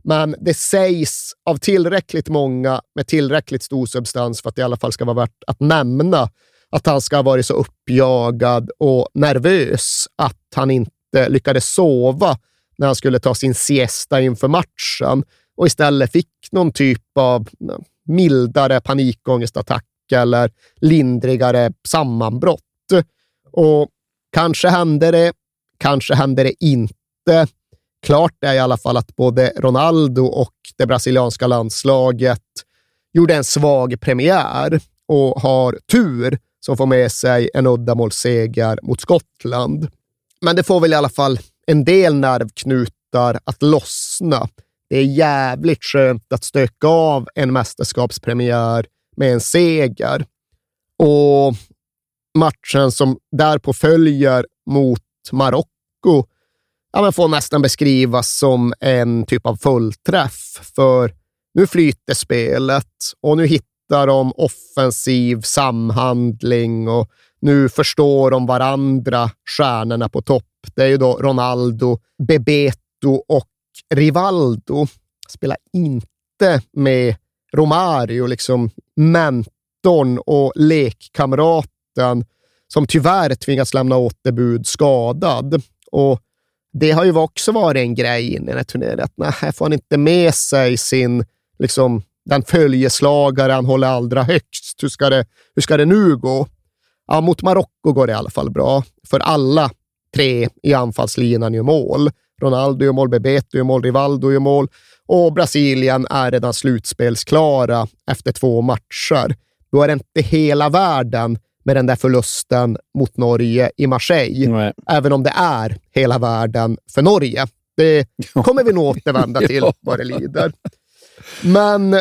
men det sägs av tillräckligt många med tillräckligt stor substans för att det i alla fall ska vara värt att nämna att han ska ha varit så uppjagad och nervös att han inte lyckades sova när han skulle ta sin siesta inför matchen och istället fick någon typ av mildare panikångestattack eller lindrigare sammanbrott. Och kanske hände det, kanske hände det inte. Klart är i alla fall att både Ronaldo och det brasilianska landslaget gjorde en svag premiär och har tur som får med sig en uddamålsseger mot Skottland. Men det får väl i alla fall en del nervknutar att lossna. Det är jävligt skönt att stöka av en mästerskapspremiär med en seger. Och matchen som därpå följer mot Marocko ja, men får nästan beskrivas som en typ av fullträff. För nu flyter spelet och nu hittar de offensiv samhandling och nu förstår de varandra, stjärnorna på topp. Det är ju då Ronaldo, Bebeto och Rivaldo. Spelar inte med Romario, liksom mentorn och lekkamraten som tyvärr tvingas lämna återbud skadad. Och det har ju också varit en grej in i den här turneringen. Att nej, här får han inte med sig sin, liksom, den följeslagare han håller allra högst. Hur ska det, hur ska det nu gå? Ja, mot Marocko går det i alla fall bra, för alla tre i anfallslinan gör mål. Ronaldo gör mål, Bebeto gör mål, Rivaldo gör mål och Brasilien är redan slutspelsklara efter två matcher. Då är det inte hela världen med den där förlusten mot Norge i Marseille, även om det är hela världen för Norge. Det kommer vi nog återvända till vad det lider. Men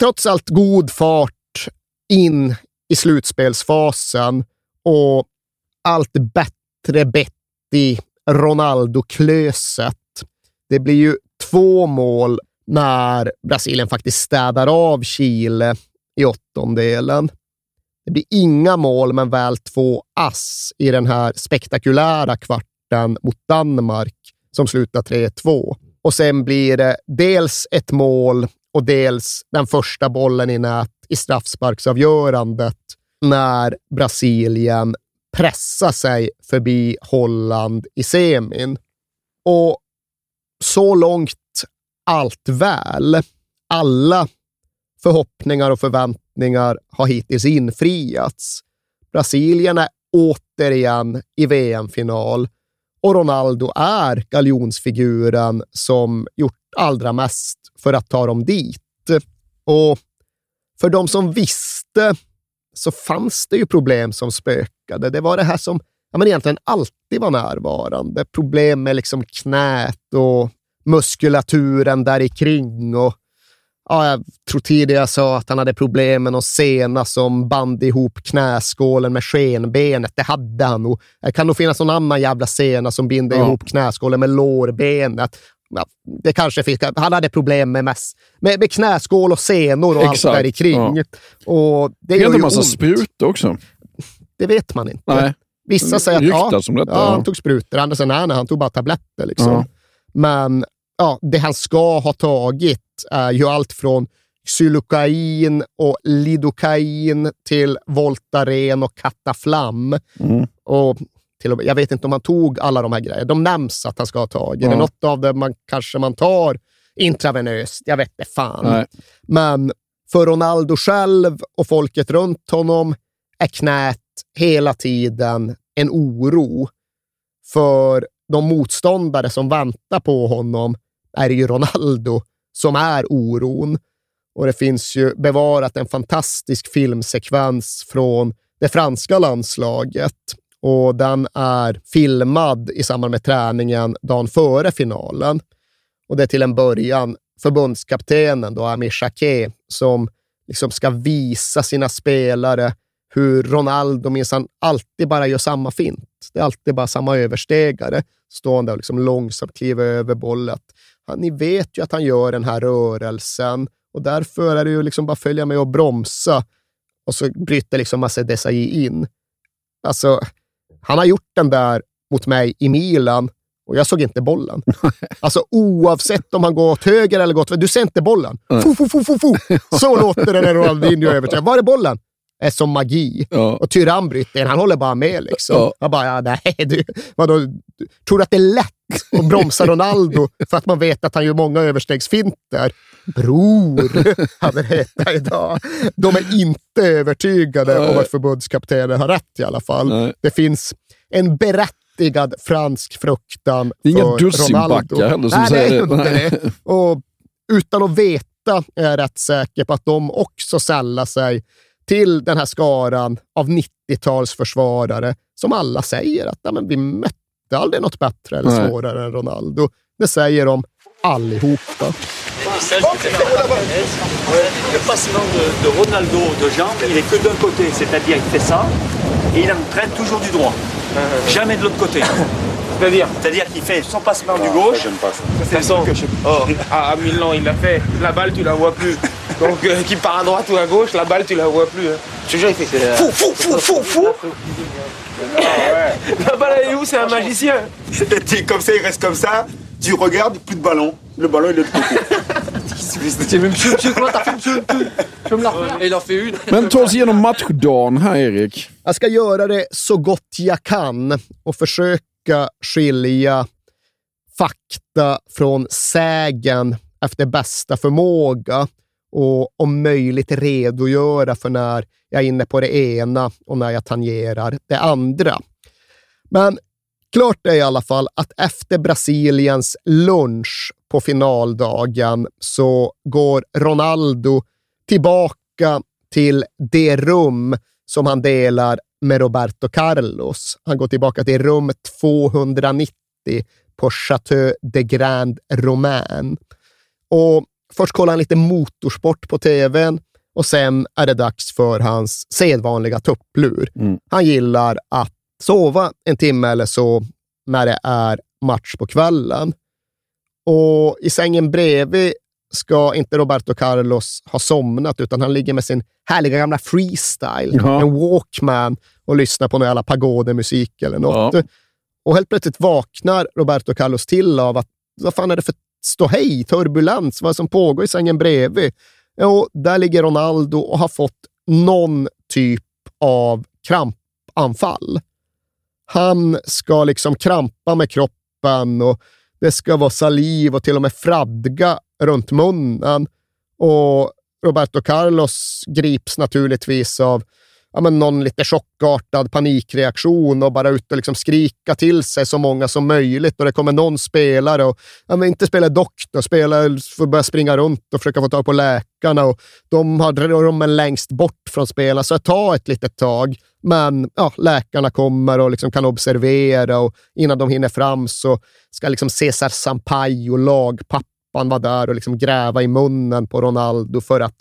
trots allt god fart in i slutspelsfasen och allt bättre bett i Ronaldo-klöset. Det blir ju två mål när Brasilien faktiskt städar av Chile i åttondelen. Det blir inga mål, men väl två ass i den här spektakulära kvarten mot Danmark som slutar 3-2. Och sen blir det dels ett mål och dels den första bollen i nät i straffsparksavgörandet när Brasilien pressar sig förbi Holland i semin. Och så långt allt väl. Alla förhoppningar och förväntningar har hittills infriats. Brasilien är återigen i VM-final och Ronaldo är galjonsfiguren som gjort allra mest för att ta dem dit. Och för de som visste så fanns det ju problem som spökade. Det var det här som ja, men egentligen alltid var närvarande. Problem med liksom knät och muskulaturen där i kring och Ja, jag tror tidigare jag sa att han hade problem med någon sena som band ihop knäskålen med skenbenet. Det hade han nog. Det kan nog finnas någon annan jävla sena som binder Ja. ihop knäskålen med lårbenet. Ja, det kanske fick, han hade problem med, mess, med, med knäskål och senor och Exakt, allt där i kring. ja. Och det inte ju massa ont. sprutor också. Det vet man inte. Nej. Vissa säger att ja, detta, ja, han tog sprutor, andra säger nej, nej, han tog bara tabletter. Liksom. Men ja, det han ska ha tagit är ju allt från xylokain och lidokain till Voltaren och Cataflam. Mm. Och till och med, jag vet inte om han tog alla de här grejerna. De nämns att han ska ha tagit. Det är något av det man kanske man tar intravenöst. Jag vet inte fan. Nej. Men för Ronaldo själv och folket runt honom är knät hela tiden en oro. För de motståndare som väntar på honom är det ju Ronaldo som är oron. Och det finns ju bevarat en fantastisk filmsekvens från det franska landslaget. Och den är filmad i samband med träningen dagen före finalen. Och det är till en början förbundskaptenen, då, Amir Shaké som liksom ska visa sina spelare hur Ronaldo minsann alltid bara gör samma fint. Det är alltid bara samma överstegare. Stående och liksom långsamt kliver över bollen. Ni vet ju att han gör den här rörelsen och därför är det ju liksom bara följa med och bromsa. Och så bryter liksom Massa Desailly in. Alltså, han har gjort den där mot mig i Milan och jag såg inte bollen. Alltså oavsett om han går åt höger eller gått du ser inte bollen. Fu, fu, fu, fu, fu. Så låter det när Ronaldinho överträffar. Var är bollen? Är som magi. Och Tyrann han håller bara med. Liksom. Ja. Jag bara, ja, nej, du, vadå, tror du att det är lätt att bromsa Ronaldo för att man vet att han gör många överstegsfinter? Bror, hade det hetat idag. De är inte övertygade om att förbundskaptenen har rätt i alla fall. Det finns en berättigad fransk fruktan Det är inga för dussinbackar Ronaldo. heller som Nej, säger det. är inte Nej. det. Och utan att veta är jag rätt säker på att de också sällar sig till den här skaran av 90-talsförsvarare som alla säger att ja, men vi mötte aldrig något bättre eller Nej. svårare än Ronaldo. Det säger de allihopa. Le passement de, de Ronaldo de jambes, il est que d'un côté, c'est-à-dire il fait ça et il entraîne toujours du droit, jamais de l'autre côté. C'est-à-dire C'est-à-dire qu'il fait son passement du gauche. De toute façon, oh, à, à Milan, il l'a fait. La balle, tu la vois plus. Donc, euh, qui part à droite ou à gauche, la balle, tu la vois plus. hein. Je te jure, il fait fou, fou, fou, fou, fou. La balle, elle est où C'est un magicien. Comme ça, il reste comme ça. Tu regardes, plus de ballon. Le ballon, il est de côté. Même. Men ta oss igenom matchdagen här, Erik. Jag ska göra det så gott jag kan och försöka skilja fakta från sägen efter bästa förmåga och om möjligt redogöra för när jag är inne på det ena och när jag tangerar det andra. Men klart är i alla fall att efter Brasiliens lunch på finaldagen så går Ronaldo tillbaka till det rum som han delar med Roberto Carlos. Han går tillbaka till rum 290 på Chateau de Grand Romain. Och först kollar han lite motorsport på tvn och sen är det dags för hans sedvanliga tupplur. Han gillar att sova en timme eller så när det är match på kvällen. Och i sängen bredvid ska inte Roberto Carlos ha somnat, utan han ligger med sin härliga gamla freestyle, Ja. en Walkman, och lyssnar på någon jävla pagodemusik eller något. Ja. Och helt plötsligt vaknar Roberto Carlos till av att vad fan är det för ståhej, turbulens, vad är det som pågår i sängen bredvid? Jo, där ligger Ronaldo och har fått någon typ av krampanfall. Han ska liksom krampa med kroppen och det ska vara saliv och till och med fradga runt munnen. Och Roberto Carlos grips naturligtvis av ja, men någon lite chockartad panikreaktion och bara ut och liksom skrika till sig så många som möjligt. Och det kommer någon spelare och ja, men inte spela doktor, spela får börja springa runt och försöka få tag på läkarna. Och de har rummen längst bort från spelarna, så det tar ett litet tag. Men ja, läkarna kommer och liksom kan observera och innan de hinner fram så ska liksom Cesar Sampaio, lagpappan, vara där och liksom gräva i munnen på Ronaldo för att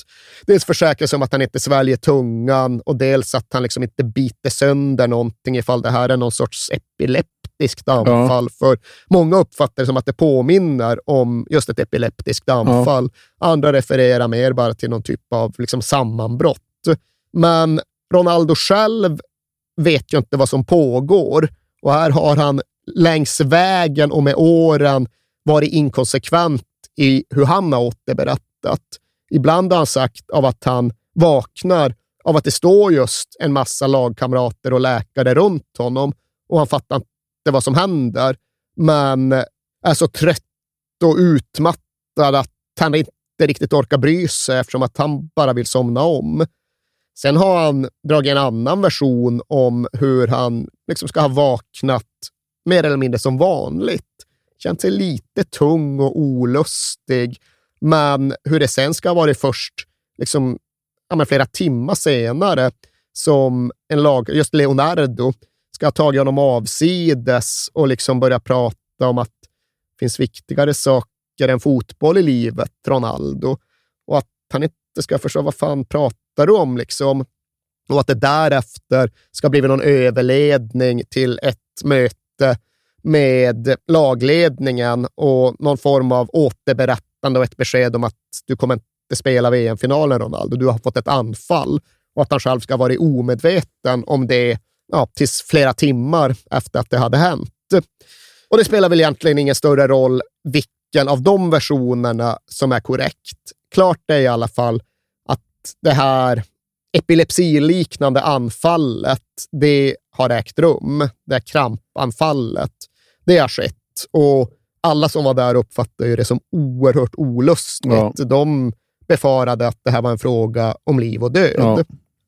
dels försäkra sig om att han inte sväljer tungan och dels att han liksom inte biter sönder någonting ifall det här är någon sorts epileptiskt anfall. Ja. För många uppfattar det som att det påminner om just ett epileptiskt anfall. Ja. Andra refererar mer bara till någon typ av liksom sammanbrott. Men Ronaldo själv vet ju inte vad som pågår och här har han längs vägen och med åren varit inkonsekvent i hur han har återberättat. Ibland har han sagt av att han vaknar av att det står just en massa lagkamrater och läkare runt honom och han fattar inte vad som händer, men är så trött och utmattad att han inte riktigt orkar bry sig eftersom att han bara vill somna om. Sen har han dragit en annan version om hur han liksom ska ha vaknat mer eller mindre som vanligt. Känt sig lite tung och olustig, men hur det sen ska ha varit först liksom, ja, flera timmar senare som en lag, just Leonardo ska ha tagit honom avsides och liksom börja prata om att det finns viktigare saker än fotboll i livet, Ronaldo. Och att han inte ska förstå vad fan pratar pratar du om? Liksom? Och att det därefter ska bli någon överledning till ett möte med lagledningen och någon form av återberättande och ett besked om att du kommer inte spela VM-finalen, Ronaldo. Du har fått ett anfall och att han själv ska ha varit omedveten om det ja, tills flera timmar efter att det hade hänt. Och det spelar väl egentligen ingen större roll vilken av de versionerna som är korrekt. Klart är i alla fall det här epilepsiliknande anfallet, det har ägt rum. Det här krampanfallet, det har skett. Och alla som var där uppfattade det som oerhört olustigt. Ja. De befarade att det här var en fråga om liv och död. Ja.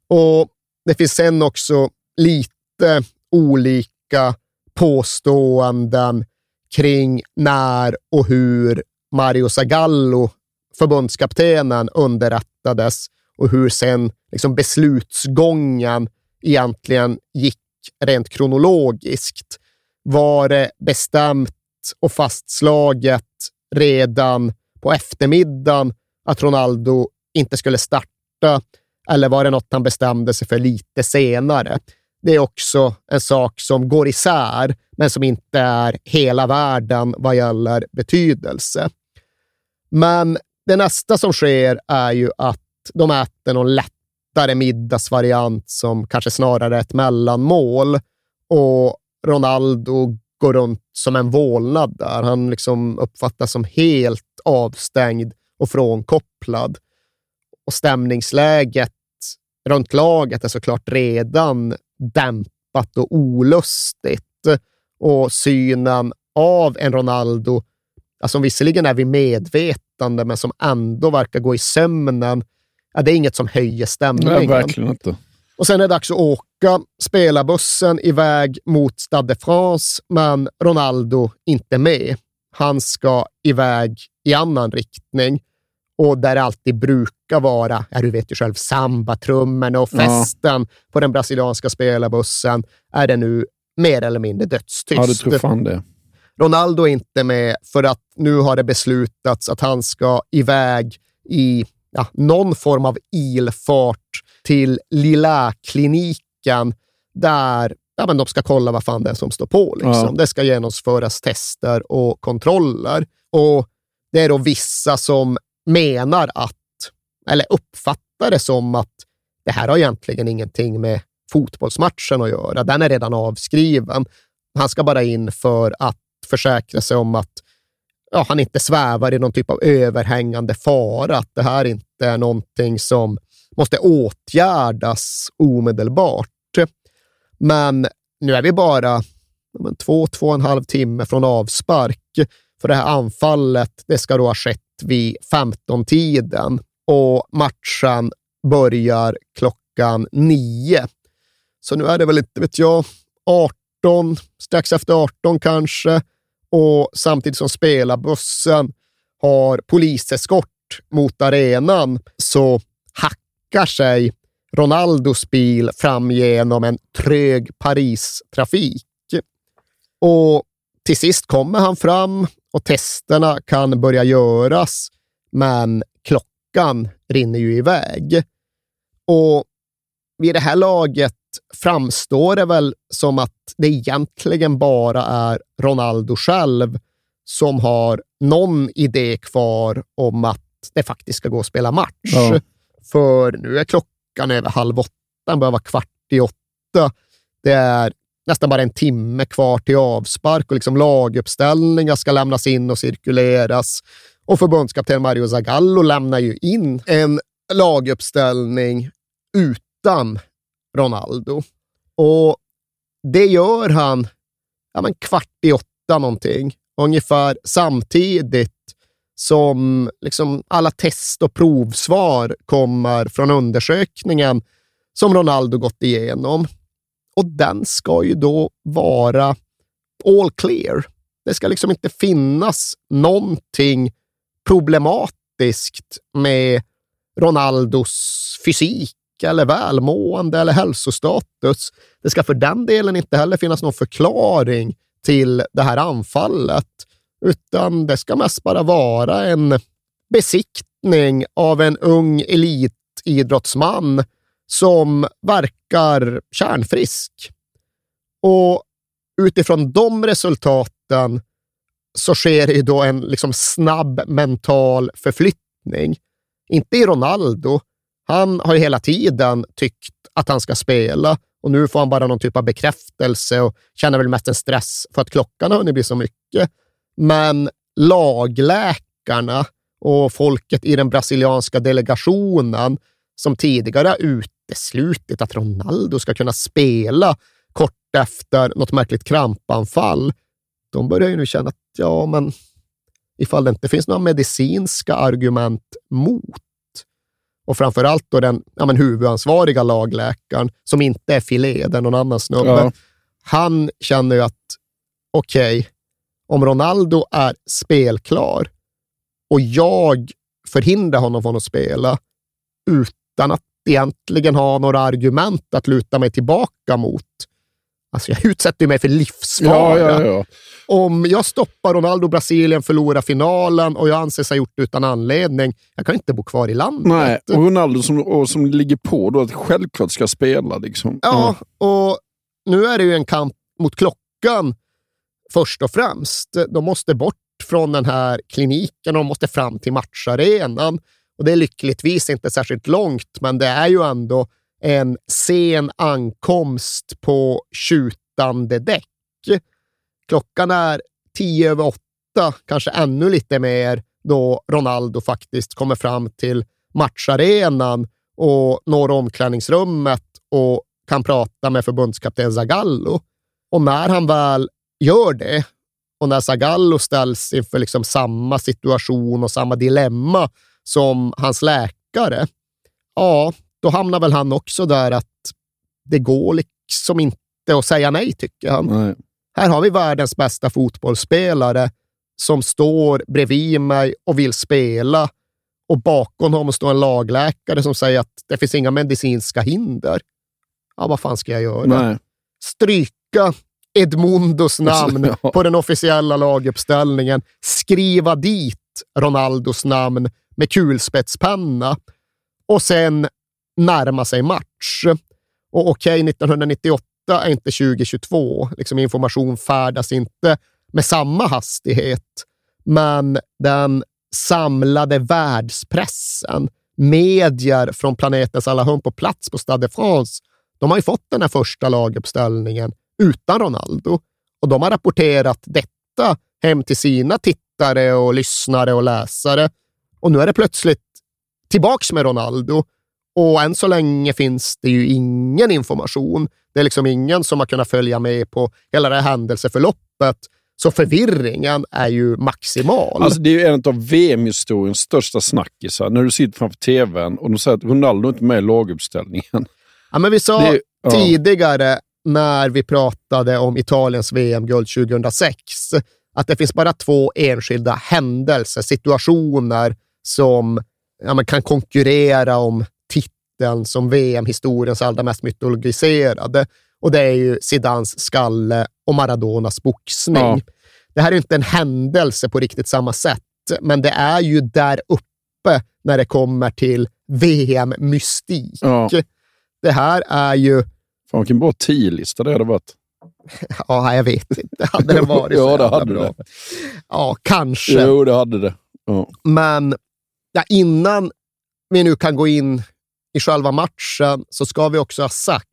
Och Det finns sen också lite olika påståenden kring när och hur Mario Zagallo, förbundskaptenen, underrättades och hur sen liksom beslutsgången egentligen gick rent kronologiskt. Var det bestämt och fastslaget redan på eftermiddagen att Ronaldo inte skulle starta eller var det något han bestämde sig för lite senare? Det är också en sak som går isär, men som inte är hela världen vad gäller betydelse. Men det nästa som sker är ju att de äter någon lättare middagsvariant som kanske snarare är ett mellanmål. Och Ronaldo går runt som en vålnad där. Han liksom uppfattas som helt avstängd och frånkopplad. Och stämningsläget runt laget är såklart redan dämpat och olustigt. Och synen av en Ronaldo, alltså som visserligen är vid medvetande, men som ändå verkar gå i sömnen, ja, det är inget som höjer stämningen. Nej, verkligen inte. Och sen är det dags att åka spelarbussen iväg mot Stade de France, men Ronaldo inte med. Han ska iväg i annan riktning och där det alltid brukar vara, ja, du vet ju själv, sambatrummorna och festen ja. på den brasilianska spelarbussen är det nu mer eller mindre dödstyst. Ja, du tror fan det. Ronaldo är inte med för att nu har det beslutats att han ska iväg i ja, någon form av ilfart till lilla kliniken där ja, men de ska kolla vad fan det är som står på. Liksom. Ja. Det ska genomföras tester och kontroller. Och Det är då vissa som menar att, eller uppfattar det som att det här har egentligen ingenting med fotbollsmatchen att göra. Den är redan avskriven. Han ska bara in för att försäkra sig om att ja, han inte svävar i någon typ av överhängande fara, att det här inte är någonting som måste åtgärdas omedelbart. Men nu är vi bara men, två, två och en halv timme från avspark. För det här anfallet, det ska då ha skett vid 15-tiden och matchen börjar klockan nio. Så nu är det väl inte, vet jag, 18, strax efter 18 kanske och samtidigt som spelarbussen har poliseskort mot arenan så hackar sig Ronaldos bil fram genom en trög Paris-trafik. Och till sist kommer han fram och testerna kan börja göras, men klockan rinner ju iväg. Och vid det här laget framstår det väl som att det egentligen bara är Ronaldo själv som har någon idé kvar om att det faktiskt ska gå att spela match. Ja. För nu är klockan över halv åtta, den börjar vara kvart i åtta. Det är nästan bara en timme kvar till avspark och liksom laguppställningar ska lämnas in och cirkuleras. Och förbundskapten Mario Zagallo lämnar ju in en laguppställning utan Ronaldo. Och det gör han ja, men kvart i åtta någonting, ungefär samtidigt som liksom alla test och provsvar kommer från undersökningen som Ronaldo gått igenom. Och den ska ju då vara all clear. Det ska liksom inte finnas någonting problematiskt med Ronaldos fysik eller välmående eller hälsostatus. Det ska för den delen inte heller finnas någon förklaring till det här anfallet, utan det ska mest bara vara en besiktning av en ung elitidrottsman som verkar kärnfrisk. Och utifrån de resultaten så sker det ju då en liksom snabb mental förflyttning. Inte i Ronaldo. Han har ju hela tiden tyckt att han ska spela och nu får han bara någon typ av bekräftelse och känner väl mest en stress för att klockan har hunnit bli så mycket. Men lagläkarna och folket i den brasilianska delegationen som tidigare har uteslutit att Ronaldo ska kunna spela kort efter något märkligt krampanfall, de börjar ju nu känna att ja, men ifall det inte finns några medicinska argument mot och framför allt då den ja, men huvudansvariga lagläkaren, som inte är Filé, det är någon annan snubbe. Ja. Han känner ju att okej, okay, om Ronaldo är spelklar och jag förhindrar honom från att spela utan att egentligen ha några argument att luta mig tillbaka mot. Alltså jag utsätter mig för livsfara. Ja, ja, ja. Om jag stoppar Ronaldo Brasilien förlorar finalen och jag anses ha gjort det utan anledning, jag kan inte bo kvar i landet. Nej, och Ronaldo som, och som ligger på då att självklart ska spela. Liksom. Ja, och nu är det ju en kamp mot klockan först och främst. De måste bort från den här kliniken och de måste fram till matcharenan. Och det är lyckligtvis inte särskilt långt, men det är ju ändå en sen ankomst på tjutande däck. Klockan är tio över åtta, kanske ännu lite mer, då Ronaldo faktiskt kommer fram till matcharenan och når omklädningsrummet och kan prata med förbundskapten Zagallo. Och när han väl gör det och när Zagallo ställs inför liksom samma situation och samma dilemma som hans läkare, ja, då hamnar väl han också där att det går liksom inte att säga nej, tycker han. Nej. Här har vi världens bästa fotbollsspelare som står bredvid mig och vill spela och bakom honom står en lagläkare som säger att det finns inga medicinska hinder. Ja, vad fan ska jag göra? Nej. Stryka Edmundos namn Ja. på den officiella laguppställningen, skriva dit Ronaldos namn med kulspetspenna och sen närma sig match. Och okej, 1998 är inte 2022. Liksom information färdas inte med samma hastighet. Men den samlade världspressen, medier från planetens alla hörn på plats på Stade de France, de har ju fått den här första laguppställningen utan Ronaldo. Och de har rapporterat detta hem till sina tittare och lyssnare och läsare. Och nu är det plötsligt tillbaks med Ronaldo. Och än så länge finns det ju ingen information. Det är liksom ingen som har kunnat följa med på hela det här händelseförloppet. Så förvirringen är ju maximal. Alltså, det är ju en av VM-historiens största snackisar. När du sitter framför tvn och de säger att Ronaldo inte är med i laguppställningen. Ja, men vi sa Det- ja. tidigare när vi pratade om Italiens VM-guld 2006 att det finns bara två enskilda händelser, situationer som ja, kan konkurrera om titeln som VM-historiens allra mest mytologiserade. Och det är ju Zidans skalle och Maradonas boxning. Ja. Det här är inte en händelse på riktigt samma sätt, men det är ju där uppe när det kommer till VM-mystik. Ja. Det här är ju... Fan vilken bra tio-lista det hade varit. Ja, jag vet inte. Hade den varit så Ja, det hade bra? det. Ja, kanske. Jo, det hade det. Ja. Men ja, innan vi nu kan gå in i själva matchen så ska vi också ha sagt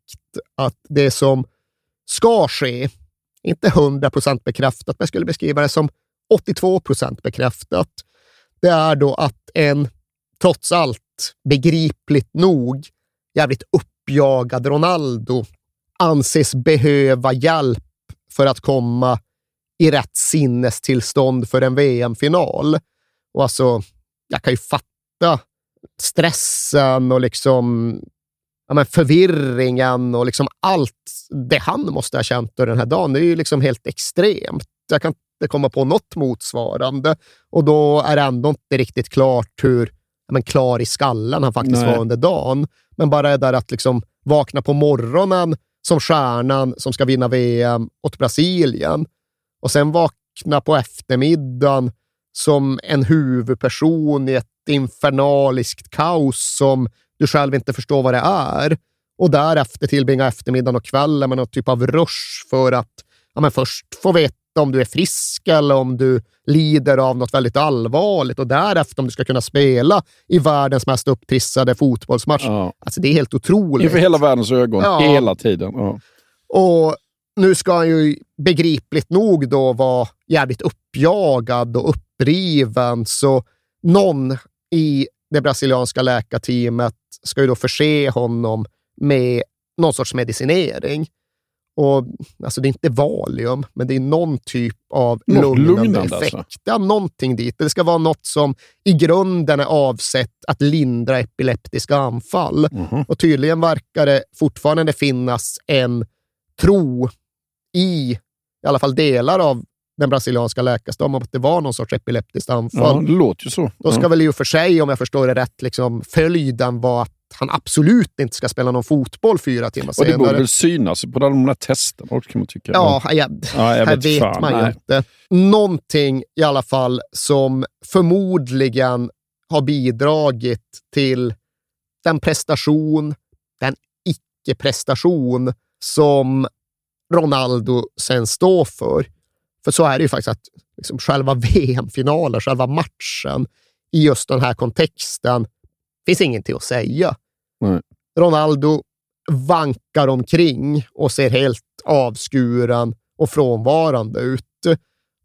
att det som ska ske, inte 100 procent bekräftat, men jag skulle beskriva det som 82 procent bekräftat, det är då att en, trots allt, begripligt nog, jävligt uppjagad Ronaldo anses behöva hjälp för att komma i rätt sinnestillstånd för en VM-final. Och alltså, jag kan ju fatta stressen och liksom ja, men förvirringen och liksom allt det han måste ha känt under den här dagen. Det är ju liksom helt extremt. Jag kan inte komma på något motsvarande och då är det ändå inte riktigt klart hur ja, men klar i skallen han faktiskt Nej. var under dagen. Men bara det där att liksom vakna på morgonen som stjärnan som ska vinna VM åt Brasilien och sen vakna på eftermiddagen som en huvudperson i ett infernaliskt kaos som du själv inte förstår vad det är. Och därefter tillbringa eftermiddagen och kvällen med någon typ av rush för att ja, men först få veta om du är frisk eller om du lider av något väldigt allvarligt och därefter om du ska kunna spela i världens mest upptrissade fotbollsmatch. Alltså, det är helt otroligt. Inför hela världens ögon, Ja. hela tiden. Ja. Och nu ska han ju begripligt nog då vara jävligt uppjagad och uppriven, så någon i det brasilianska läkarteamet ska ju då förse honom med någon sorts medicinering. Och, alltså det är inte Valium, men det är någon typ av lugnande, lugnande, effekt. alltså. Ja, någonting dit. Det ska vara något som i grunden är avsett att lindra epileptiska anfall. Mhm. Och tydligen verkar det fortfarande finnas en tro i, i alla fall delar av den brasilianska läkarstammen om att det var någon sorts epileptiskt anfall. Ja, det låter ju så. Då ska ja. väl i och för sig, om jag förstår det rätt, liksom, följden vara att han absolut inte ska spela någon fotboll fyra timmar Och det borde senare. väl synas på de här testerna också, kan man tycka. Ja, jag, Ja, jag här vet vet fan, man ju inte. Någonting i alla fall som förmodligen har bidragit till den prestation, den icke-prestation som Ronaldo sen står för. För så är det ju faktiskt att liksom själva VM-finalen, själva matchen, i just den här kontexten, finns ingenting att säga. Nej. Ronaldo vankar omkring och ser helt avskuren och frånvarande ut.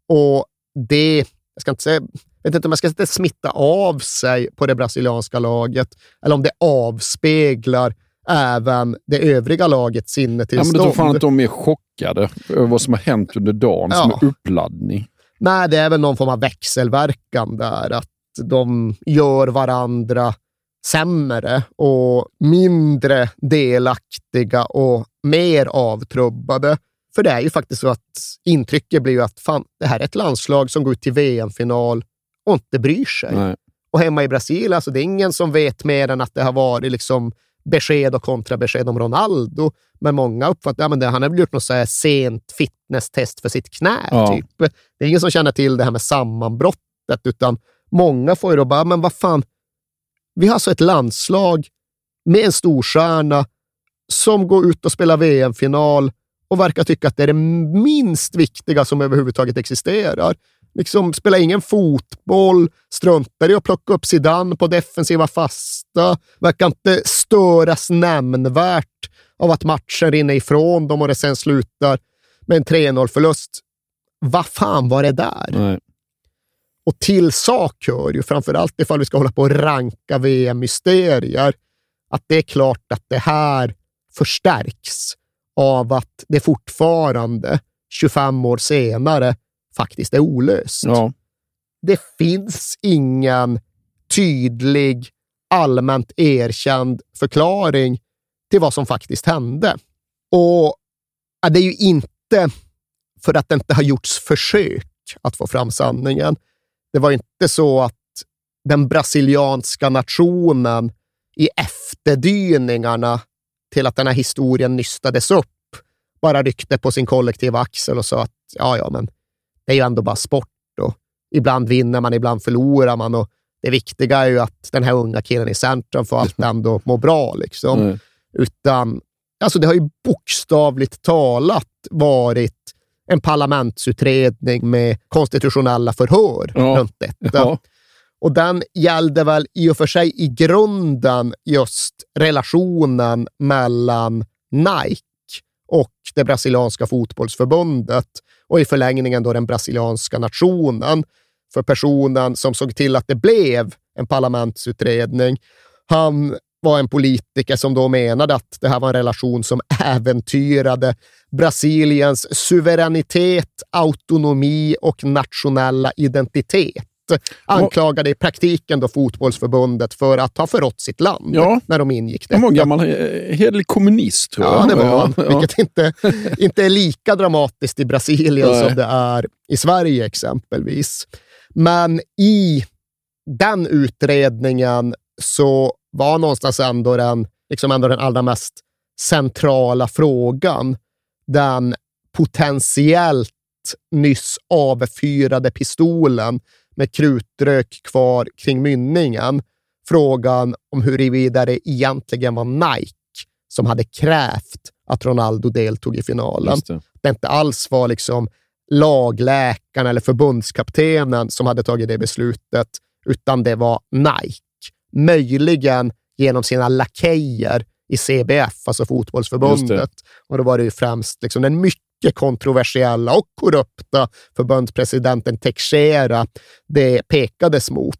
Och det, jag ska inte säga, vet inte om jag ska säga smitta av sig på det brasilianska laget eller om det avspeglar även det övriga lagets Ja, men det tror fan att de är chockade över vad som har hänt under dagen som Ja. är uppladdning. Nej, det är väl någon form av växelverkan där, att de gör varandra sämre och mindre delaktiga och mer avtrubbade. För det är ju faktiskt så att intrycket blir ju att fan, det här är ett landslag som går ut till VM-final och inte bryr sig. Nej. Och hemma i Brasilien, alltså, det är ingen som vet mer än att det har varit liksom besked och kontrabesked om Ronaldo. Men många uppfattar att ja, han har väl gjort något så här sent fitnesstest för sitt knä. Ja. Typ. Det är ingen som känner till det här med sammanbrottet, utan många får ju då bara, men vad fan, vi har alltså ett landslag med en storstjärna som går ut och spelar VM-final och verkar tycka att det är det minst viktiga som överhuvudtaget existerar. Liksom spelar ingen fotboll, struntar i att plocka upp Zidane på defensiva fasta, verkar inte störas nämnvärt av att matchen rinner ifrån dem och det sen slutar med en 3-0-förlust. Vad fan var det där? Nej. Och till sak hör ju, framförallt ifall vi ska hålla på och ranka VM-mysterier, att det är klart att det här förstärks av att det fortfarande, 25 år senare, faktiskt är olöst. Ja. Det finns ingen tydlig, allmänt erkänd förklaring till vad som faktiskt hände. Och ja, det är ju inte för att det inte har gjorts försök att få fram sanningen. Det var inte så att den brasilianska nationen i efterdyningarna till att den här historien nystades upp bara ryckte på sin kollektiva axel och sa att ja, ja, men det är ju ändå bara sport och ibland vinner man, ibland förlorar man och det viktiga är ju att den här unga killen i centrum får allt ändå må bra. Liksom. Mm. Utan, alltså det har ju bokstavligt talat varit en parlamentsutredning med konstitutionella förhör Ja. runt detta. Ja. Och den gällde väl i och för sig i grunden just relationen mellan Nike och det brasilianska fotbollsförbundet och i förlängningen då den brasilianska nationen. För personen som såg till att det blev en parlamentsutredning, han var en politiker som då menade att det här var en relation som äventyrade Brasiliens suveränitet, autonomi och nationella identitet. Anklagade i praktiken då fotbollsförbundet för att ha förrått sitt land Ja. när de ingick Han var en gammal eh, hederlig kommunist, tror jag. Ja, det var han. Ja. Vilket inte, inte är lika dramatiskt i Brasilien Nej. som det är i Sverige exempelvis. Men i den utredningen så var någonstans ändå den, liksom ändå den allra mest centrala frågan den potentiellt nyss avfyrade pistolen med krutrök kvar kring mynningen. Frågan om huruvida det egentligen var Nike som hade krävt att Ronaldo deltog i finalen. Det. Det inte alls var liksom lagläkaren eller förbundskaptenen som hade tagit det beslutet, utan det var Nike. Möjligen genom sina lakejer i CBF, alltså fotbollsförbundet. Och då var det ju främst liksom den mycket kontroversiella och korrupta förbundspresidenten Teixeira det pekades mot.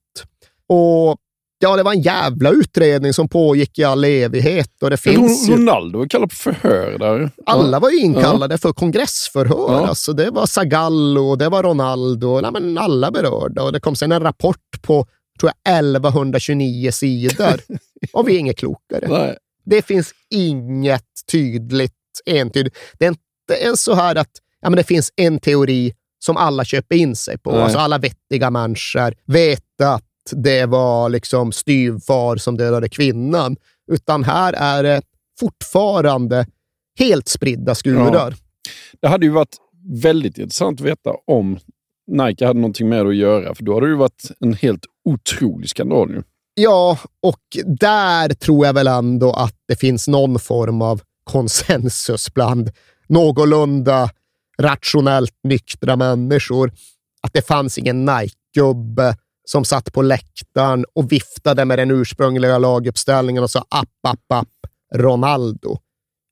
Och ja, det var en jävla utredning som pågick i all evighet och det finns ju... Ronaldo var kallad på förhör där. Alla var ju inkallade Ja. för kongressförhör. Ja. Alltså, det var Zagallo, det var Ronaldo, nej, men alla berörda. Och det kom sen en rapport på tror jag, 1129 sidor. och vi är inget klokare. Nej. Det finns inget tydligt, entydigt. Det är inte så här att ja, men det finns en teori som alla köper in sig på. Nej. Alltså alla vettiga människor vet att det var liksom styvfar som dödade kvinnan. Utan här är det fortfarande helt spridda skurar. Ja. Det hade ju varit väldigt intressant att veta om Nike hade någonting med det att göra, för då hade det ju varit en helt otrolig skandal. ju. Ja, och där tror jag väl ändå att det finns någon form av konsensus bland någorlunda rationellt nyktra människor. Att det fanns ingen Nike-gubbe som satt på läktaren och viftade med den ursprungliga laguppställningen och sa app, app, app, Ronaldo.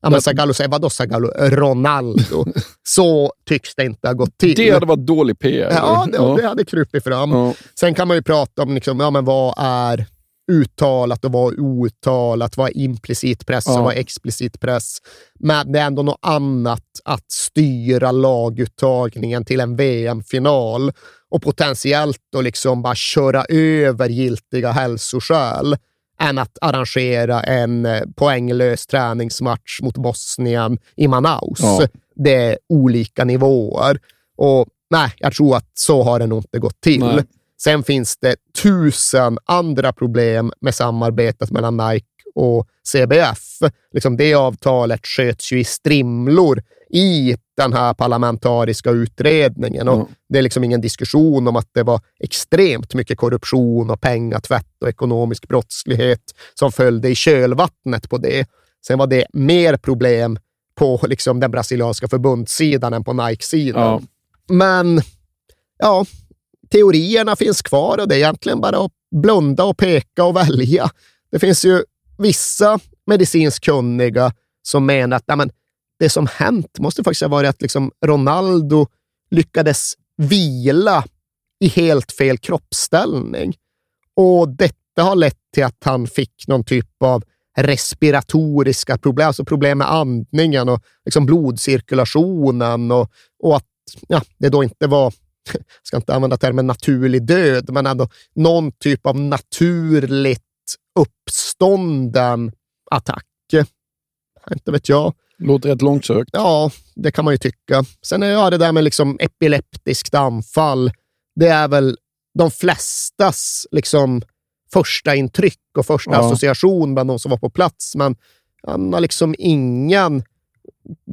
Ja, men Zagallo säger, vadå Zagallo? Ronaldo. Så tycks det inte ha gått till. Det hade varit dålig PR. Ja, det, det hade krupit fram. Ja. Sen kan man ju prata om liksom, ja, men vad är uttalat och vad outtalat? Vad är implicit press Ja. och vad är explicit press? Men det är ändå något annat att styra laguttagningen till en VM-final och potentiellt då liksom bara köra över giltiga hälsoskäl än att arrangera en eh, poänglös träningsmatch mot Bosnien i Manaus. Ja. Det är olika nivåer. Och nej, jag tror att så har det nog inte gått till. Nej. Sen finns det tusen andra problem med samarbetet mellan Nike och CBF. Liksom det avtalet sköts ju i strimlor i den här parlamentariska utredningen. Och Ja. Det är liksom ingen diskussion om att det var extremt mycket korruption och pengatvätt och ekonomisk brottslighet som följde i kölvattnet på det. Sen var det mer problem på liksom den brasilianska förbundssidan än på Nike-sidan. Ja. Men ja, teorierna finns kvar och det är egentligen bara att blunda och peka och välja. Det finns ju vissa medicinskt kunniga som menar att men, det som hänt måste faktiskt ha varit att liksom Ronaldo lyckades vila i helt fel kroppsställning. Och detta har lett till att han fick någon typ av respiratoriska problem, alltså problem med andningen och liksom blodcirkulationen och, och att ja, det då inte var, ska inte använda termen naturlig död, men ändå någon typ av naturligt uppstånden attack. Inte vet jag. Låter rätt långsökt. Ja, det kan man ju tycka. Sen är ja, det där med liksom epileptiskt anfall. Det är väl de flestas liksom första intryck och första Ja. association bland de som var på plats. Men han har liksom ingen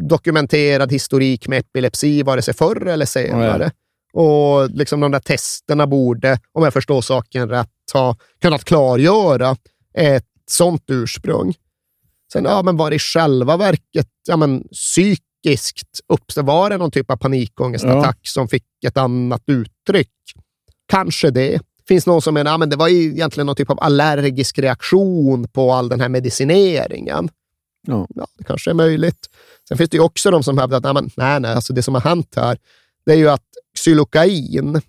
dokumenterad historik med epilepsi, vare sig förr eller senare. Nej. Och liksom de där testerna borde, om jag förstår saken rätt, ha kunnat klargöra ett sånt ursprung. Sen, ja, men var det i själva verket ja, men, psykiskt uppstod? Var det någon typ av panikångestattack som fick ett annat uttryck? Kanske det. Finns någon som menar att ja, men det var egentligen någon typ av allergisk reaktion på all den här medicineringen. Ja. Ja, det kanske är möjligt. Sen finns det ju också de som hävdar att nej, men, nej, nej, alltså det som har hänt här, det är ju att xylokain,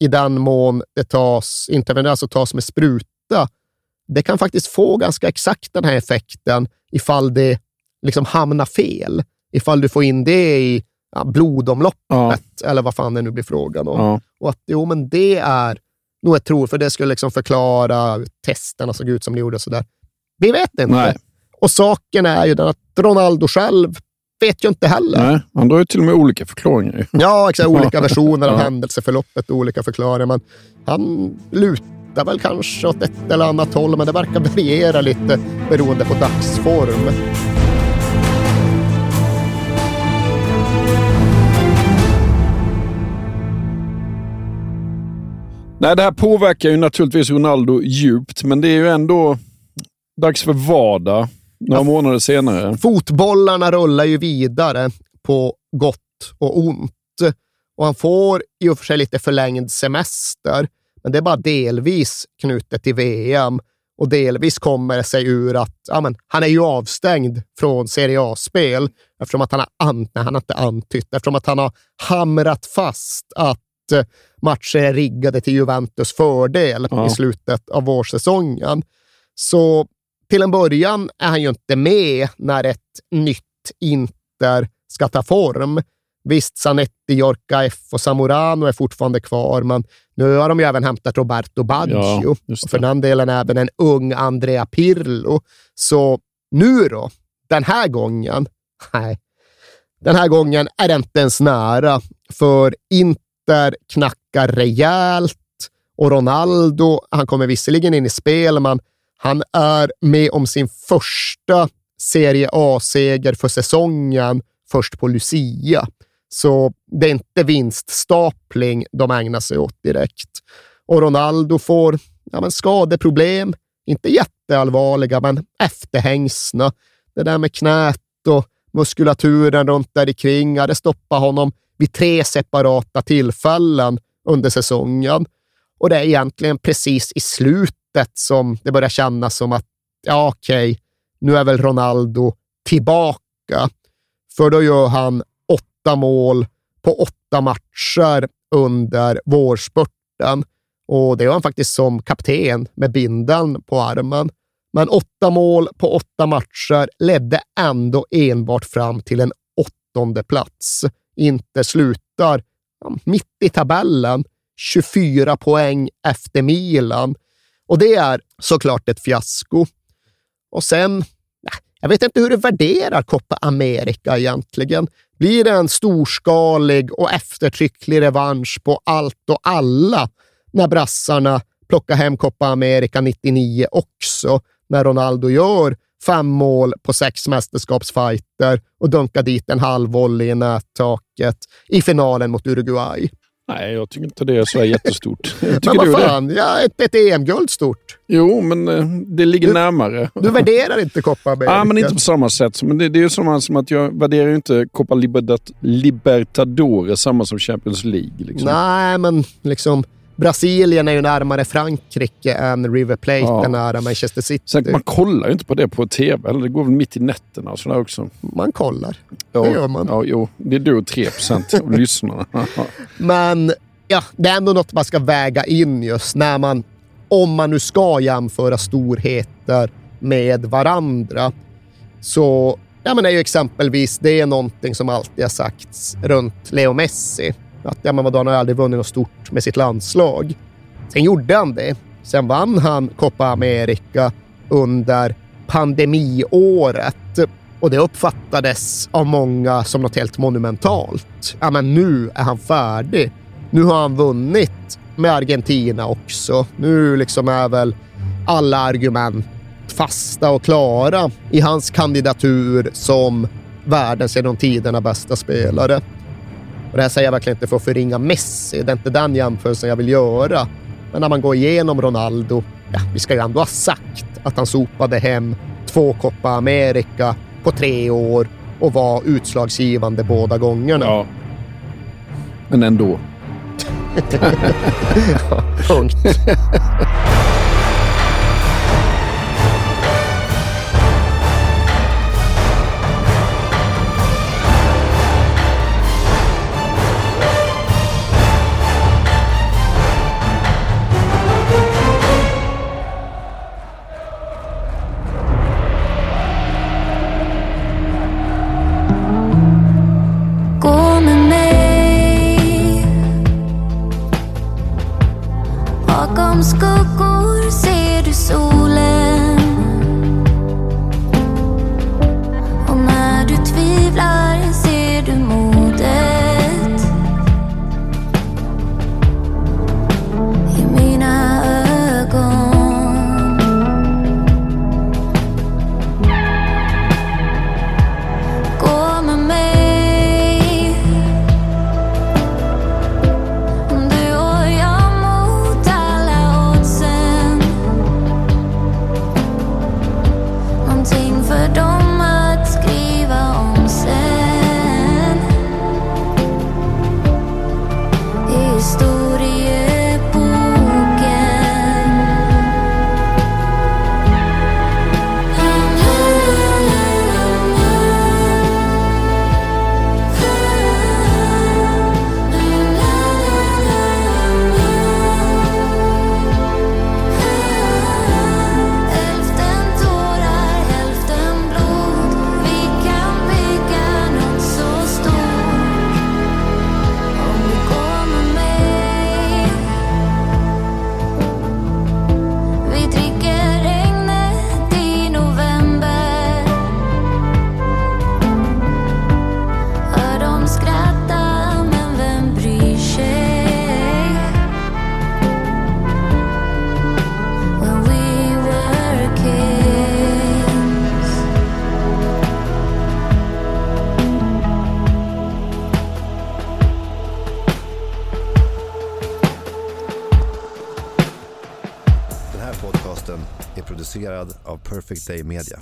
i den mån det tas intravenöst, alltså tas med spruta, det kan faktiskt få ganska exakt den här effekten ifall det liksom hamnar fel. Ifall du får in det i ja, blodomloppet, eller vad fan det nu blir frågan om. Ja. Och att jo, men det är nog ett tro, för det skulle liksom förklara hur testerna såg ut som de gjorde och sådär. Vi vet inte. Nej. Och saken är ju den att Ronaldo själv vet ju inte heller. Nej, han drar ju till och med olika förklaringar. Ja, exakt. Olika versioner av Ja. händelseförloppet och olika förklaringar. Men han lutar väl kanske åt ett eller annat håll, men det verkar variera lite beroende på dagsform. Nej, det här påverkar ju naturligtvis Ronaldo djupt, men det är ju ändå dags för vardag några månader senare. Fotbollarna rullar ju vidare på gott och ont. Och han får i och för sig lite förlängd semester, men det är bara delvis knutet till VM. Och delvis kommer det sig ur att ja, men, han är ju avstängd från Serie A-spel eftersom att han har, an, nej, han har inte antytt, eftersom att han har hamrat fast att eh, matcher är riggade till Juventus fördel Ja. i slutet av vårsäsongen. Så till en början är han ju inte med när ett nytt Inter ska ta form. Visst, Zanetti, Jorka F och Zamorano är fortfarande kvar, men nu har de ju även hämtat Roberto Baggio. Ja, och för den delen även en ung Andrea Pirlo. Så nu då, den här gången, nej, den här gången är det inte ens nära, för Inter knackar rejält och Ronaldo, han kommer visserligen in i spel, men han är med om sin första Serie A-seger för säsongen först på Lucia. Så det är inte vinststapling de ägnar sig åt direkt. Och Ronaldo får ja, men skadeproblem, inte jätteallvarliga, men efterhängsna. Det där med knät och muskulaturen runt där i kring, det stoppar honom vid tre separata tillfällen under säsongen. Och det är egentligen precis i slutet som det börjar kännas som att, ja okej, nu är väl Ronaldo tillbaka. För då gör han åtta mål på åtta matcher under vårspurten. Och det gör han faktiskt som kapten med bindeln på armen. Men åtta mål på åtta matcher ledde ändå enbart fram till en åttonde plats. Inte slutar ja, mitt i tabellen, 24 poäng efter Milan. Och det är såklart ett fiasko. Och sen, jag vet inte hur du värderar Copa America egentligen. Blir det en storskalig och eftertrycklig revansch på allt och alla när brassarna plockar hem Copa America 99 också, när Ronaldo gör fem mål på sex mästerskapsfighter och dunkar dit en halv volley i nättaket i finalen mot Uruguay. Nej, jag tycker inte det är så jättestort. Jag Men tycker vad du det? fan, ja, ett, ett EM-guld stort. Jo, men eh, det ligger närmare. Du värderar inte Copa. Ja, men inte på samma sätt. Men det, det är ju samma som att jag värderar inte Copa Libertadores samma som Champions League. Liksom. Nej, men liksom Brasilien är ju närmare Frankrike än River Plate Ja. är nära Manchester City. Sen, man kollar ju inte på det på tv. Eller det går väl mitt i nätterna och sådär också. Man kollar. Ja, Det gör man. Ja, jo, det är du och 3 procent av lyssnarna. Men ja, det är ändå något man ska väga in just när man, om man nu ska jämföra storheter med varandra, så ja, men är ju exempelvis det är någonting som alltid har sagts runt Leo Messi. Att ja, men vadå, han har aldrig vunnit något stort med sitt landslag. Sen gjorde han det. Sen vann han Copa America under pandemiåret och det uppfattades av många som något helt monumentalt. Ja, men nu är han färdig. Nu har han vunnit med Argentina också. Nu liksom är väl alla argument fasta och klara i hans kandidatur som världens genom tiderna bästa spelare. Och det här säger jag verkligen inte för att förringa Messi, det är inte den jämförelsen jag vill göra. Men när man går igenom Ronaldo, ja, vi ska ju ändå ha sagt att han sopade hem två Copa America på tre år och var utslagsgivande båda gångerna. Ja. Men ändå. ja, punkt. Den här Media.